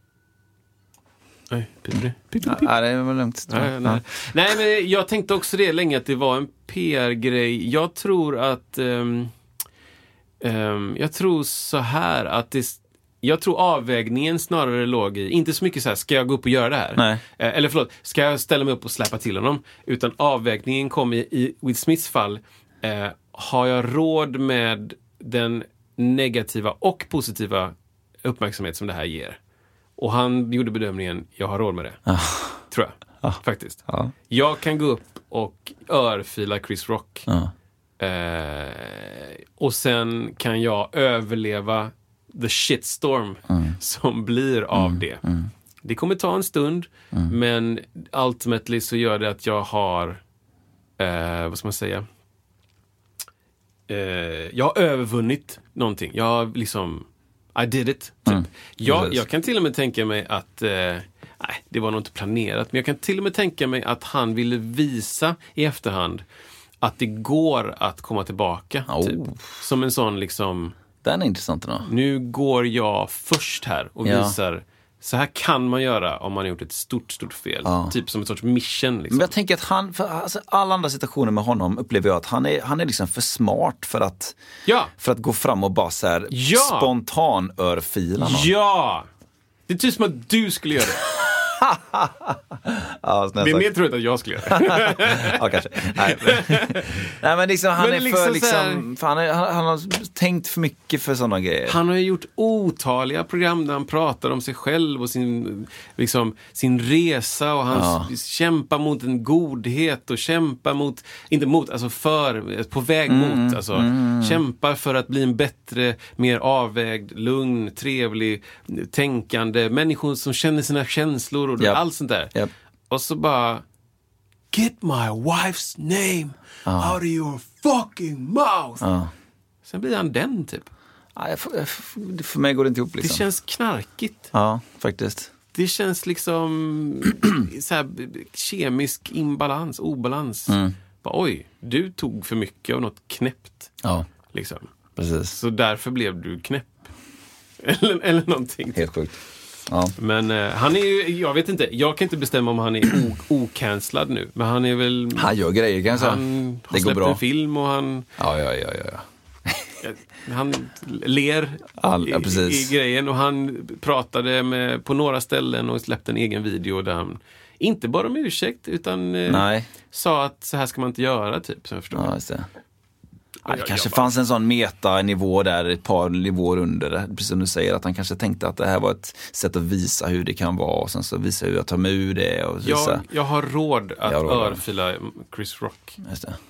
Nej, det? Nej, var lugnt. Nej, nej. nej, men jag tänkte också det länge att det var en PR-grej. Jag tror att... ehm, ehm, jag tror så här att det... Jag tror avvägningen snarare låg i, inte så mycket så här, ska jag gå upp och göra det här? Nej. Eh, Eller förlåt, ska jag ställa mig upp och släppa till honom? Utan avvägningen kom i, i Will Smiths fall, Eh, har jag råd med den negativa och positiva uppmärksamhet som det här ger? Och han gjorde bedömningen, jag har råd med det. Tror jag. Faktiskt. Ja. Jag kan gå upp och örfila Chris Rock. Ja. Eh, och sen kan jag överleva the shitstorm Mm. som blir av det. Det kommer ta en stund, Mm. men ultimately så gör det att jag har, eh, vad ska man säga, eh, jag har övervunnit någonting. Jag har liksom, I did it. Typ. Jag, Mm. Precis. jag kan till och med tänka mig att, eh, nej, det var nog inte planerat, men jag kan till och med tänka mig att han ville visa i efterhand att det går att komma tillbaka. Oh. Typ. Som en sån liksom, Den är intressant då. nu går jag först här och Ja. visar så här kan man göra om man har gjort ett stort, stort fel. Ja. Typ som ett sorts mission. Liksom. Men jag tänker att han, för alltså, alla andra situationer med honom upplever jag att han är, han är liksom för smart för att, Ja! för att gå fram och bara så här Ja! spontan örfila någon. Ja! Det är typ som att du skulle göra det. Ja, Det är mer troligt att jag skulle göra det. ja, kanske. Nej, men, nej, men liksom, han Men är liksom för, liksom, här- för han, är, han, han har tänkt för mycket för sådana grejer. Han har ju gjort otaliga program där han pratar om sig själv och sin, liksom, sin resa och han Ja. kämpar mot en godhet och kämpar mot, inte mot, alltså för, på väg Mm, mot. Alltså, Kämpar för att bli en bättre, mer avvägd, lugn, trevlig, tänkande människor som känner sina känslor och Japp. allt sånt där. Japp. Och så bara Get my wife's name out of your fucking mouth. Ja. Sen blir han den typ. Nej, för, för, för mig går det inte ihop. Det Liksom. känns knarkigt. Ja, faktiskt. Det känns liksom så här, kemisk imbalans, obalans. Mm. Bara, Oj, du tog för mycket av något knäppt. Ja, Liksom. precis. Så därför blev du knäpp. Eller, eller någonting. Helt sjukt. Ja. Men eh, han är ju, jag vet inte, jag kan inte bestämma om han är ocancellad nu. Men han är väl... Han gör grejer kan jag säga. han har det går släppt bra. en film och han, Ja, ja, ja, ja, ja. han ler All- ja, i, i grejen. Och han pratade med, på några ställen och släppte en egen video där han inte bara om ursäkt utan eh, sa att så här ska man inte göra typ. Som jag förstår. Ja. Ja, det kanske fanns en sån metanivå där, ett par nivåer under. Precis som du säger, att han kanske tänkte att det här var ett sätt att visa hur det kan vara och sen så visa hur jag tar mig ur det. Och visa. jag, jag har råd att har råd. örfila Chris Rock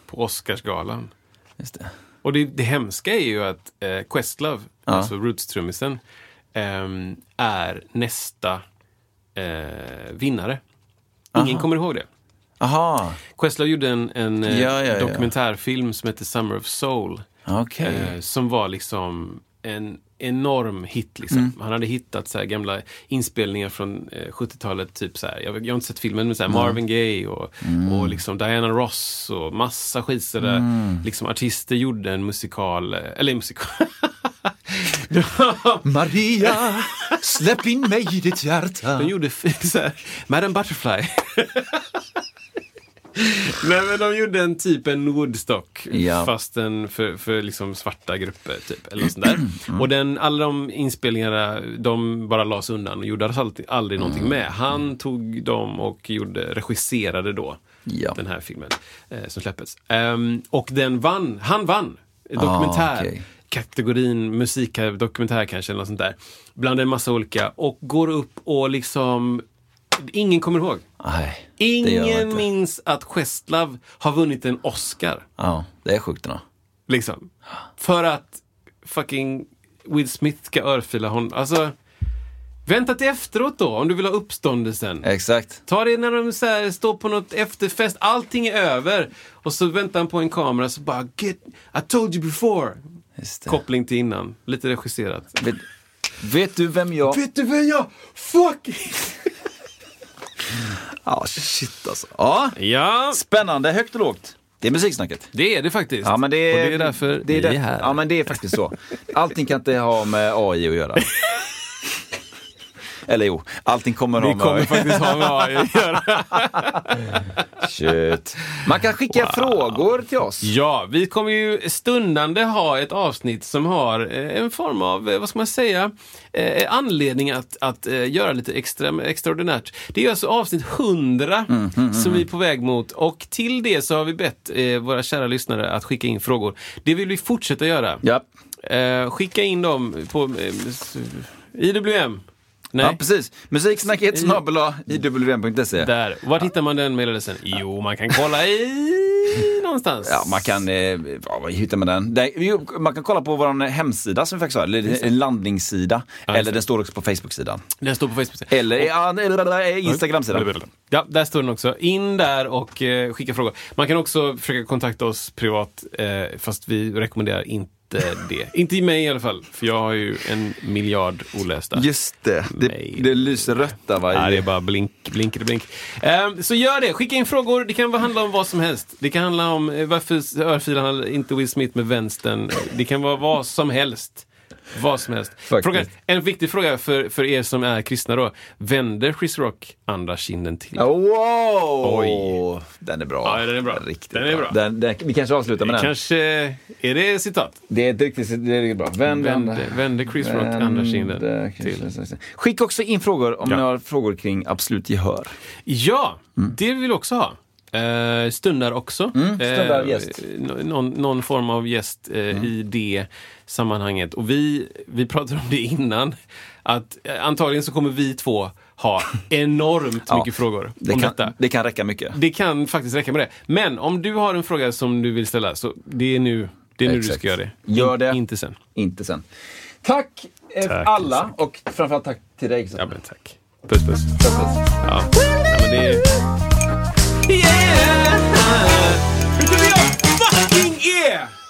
på Oscarsgalan. Just det. Och det, det hemska är ju att eh, Questlove, Ja. alltså Roots-trummisen, ehm, är nästa eh, vinnare. Ingen kommer ihåg det. Aha, Questlove gjorde en, en eh, Ja, ja, dokumentärfilm som heter Summer of Soul. okej. Eh, som var liksom en enorm hit. Liksom. Mm. Han hade hittat så gamla inspelningar från eh, 70-talet. Typ så här, jag, jag har inte sett filmen, men så här Marvin Gaye och, Mm. och liksom Diana Ross och massa skit. Så där, Mm. liksom, artister gjorde en musikal, eh, eller musikal. Maria, släpp in mig i ditt hjärta. De gjorde så här, Madame Butterfly. Nej men de gjorde en typ en Woodstock Ja. fast en för, för liksom svarta grupper typ. Eller sånt där. Mm. Och den, alla de inspelningarna de bara lades undan och gjorde alltid, aldrig Mm. någonting med. Han tog dem och gjorde, regisserade då Ja. den här filmen eh, som släpptes. Ehm, och den vann, han vann dokumentär. Ah, okej. Kategorin musik, dokumentär kanske eller något sånt där. Bland en massa olika och går upp och liksom Ingen kommer ihåg. Nej, Ingen minns att Questlove har vunnit en Oscar. Ja, det är sjukt ändå. Liksom. För att fucking Will Smith ska örfila honom. Alltså, vänta till efteråt då om du vill ha uppståndelsen. Exakt. Ta det när de så här, står på något efterfest, allting är över. Och så väntar han på en kamera så bara Get, I told you before. Koppling till innan, lite regisserat. Vet, vet du vem jag... Vet du vem jag fucking... Ja, shit alltså. Ja, Ja, spännande. Högt och lågt. Det är musiksnacket. det är det faktiskt. Ja, men det är, och det är därför det är vi är här. Ja, men det är faktiskt så. Allting kan inte ha med AI att göra. Eller jo, allting kommer Vi ha med kommer faktiskt ha med AI att göra. Shit. Man kan skicka frågor till oss. Ja, vi kommer ju stundande ha ett avsnitt som har eh, en form av, eh, vad ska man säga, eh, anledning att, att eh, göra lite extra, extraordinärt. Det är alltså avsnitt 100 som vi är på väg mot och till det så har vi bett eh, våra kära lyssnare att skicka in frågor. Det vill vi fortsätta göra. Ja. Eh, skicka in dem på eh, IWM. Nej. Ja, precis. Musiksnacket snabel iwm.se. Där. Vart hittar man den mejladressen? Jo, man kan kolla i någonstans. Ja, man kan, eh, ja, var hittar man den? Där, jo, man kan kolla på vår hemsida som vi faktiskt har, eller en landningssida. just eller den står också på Facebook-sidan. Den står på Facebook. Eller, ja, eller Instagram-sidan. Ja, där står den också. In där och eh, skicka frågor. Man kan också försöka kontakta oss privat, eh, fast vi rekommenderar inte det. inte i mig i alla fall, för jag har ju en miljard olästa. Just det, det, Nej. det lyser rött där va? Ja, det är bara blink, blinker blink. Eh, så gör det, skicka in frågor. Det kan handla om vad som helst. Det kan handla om eh, varför örfilar inte Will Smith med vänstern. Det kan vara vad som helst. Vad som helst. Fråga, en viktig fråga för, för er som är kristna då. Vänder Chris Rock andra kinden till? Wow! Oj. Den är bra. Ja, den är bra. Riktigt Den är bra. Den, den, vi kanske avslutar med den. Kanske, är det citat? Det är ett riktigt det är riktigt bra. Vänd, Vände, vände Chris Rock andra kinden Vände, till? Skicka också in frågor om Ja. ni har frågor kring absolut gehör. Ja, Mm. det vill vi också ha. Eh, stundar också. stundar Eh, gäst. Mm. nå- någon, någon form av gäst eh, i det sammanhanget. Och vi, vi pratade om det innan. Att eh, antagligen så kommer vi två ha enormt Ja, mycket frågor Det om kan, detta. det kan räcka mycket. Det kan faktiskt räcka med det. Men om du har en fråga som du vill ställa, så det är nu, det är nu du ska göra det. Gör det. Inte sen. Inte sen. Tack, eh, Tack, alla Isak. och framförallt tack till dig. Ja, men tack. Puss, puss. Puss, puss. Ja, ja men det är... Yeah! Vet du vad jag fucking är?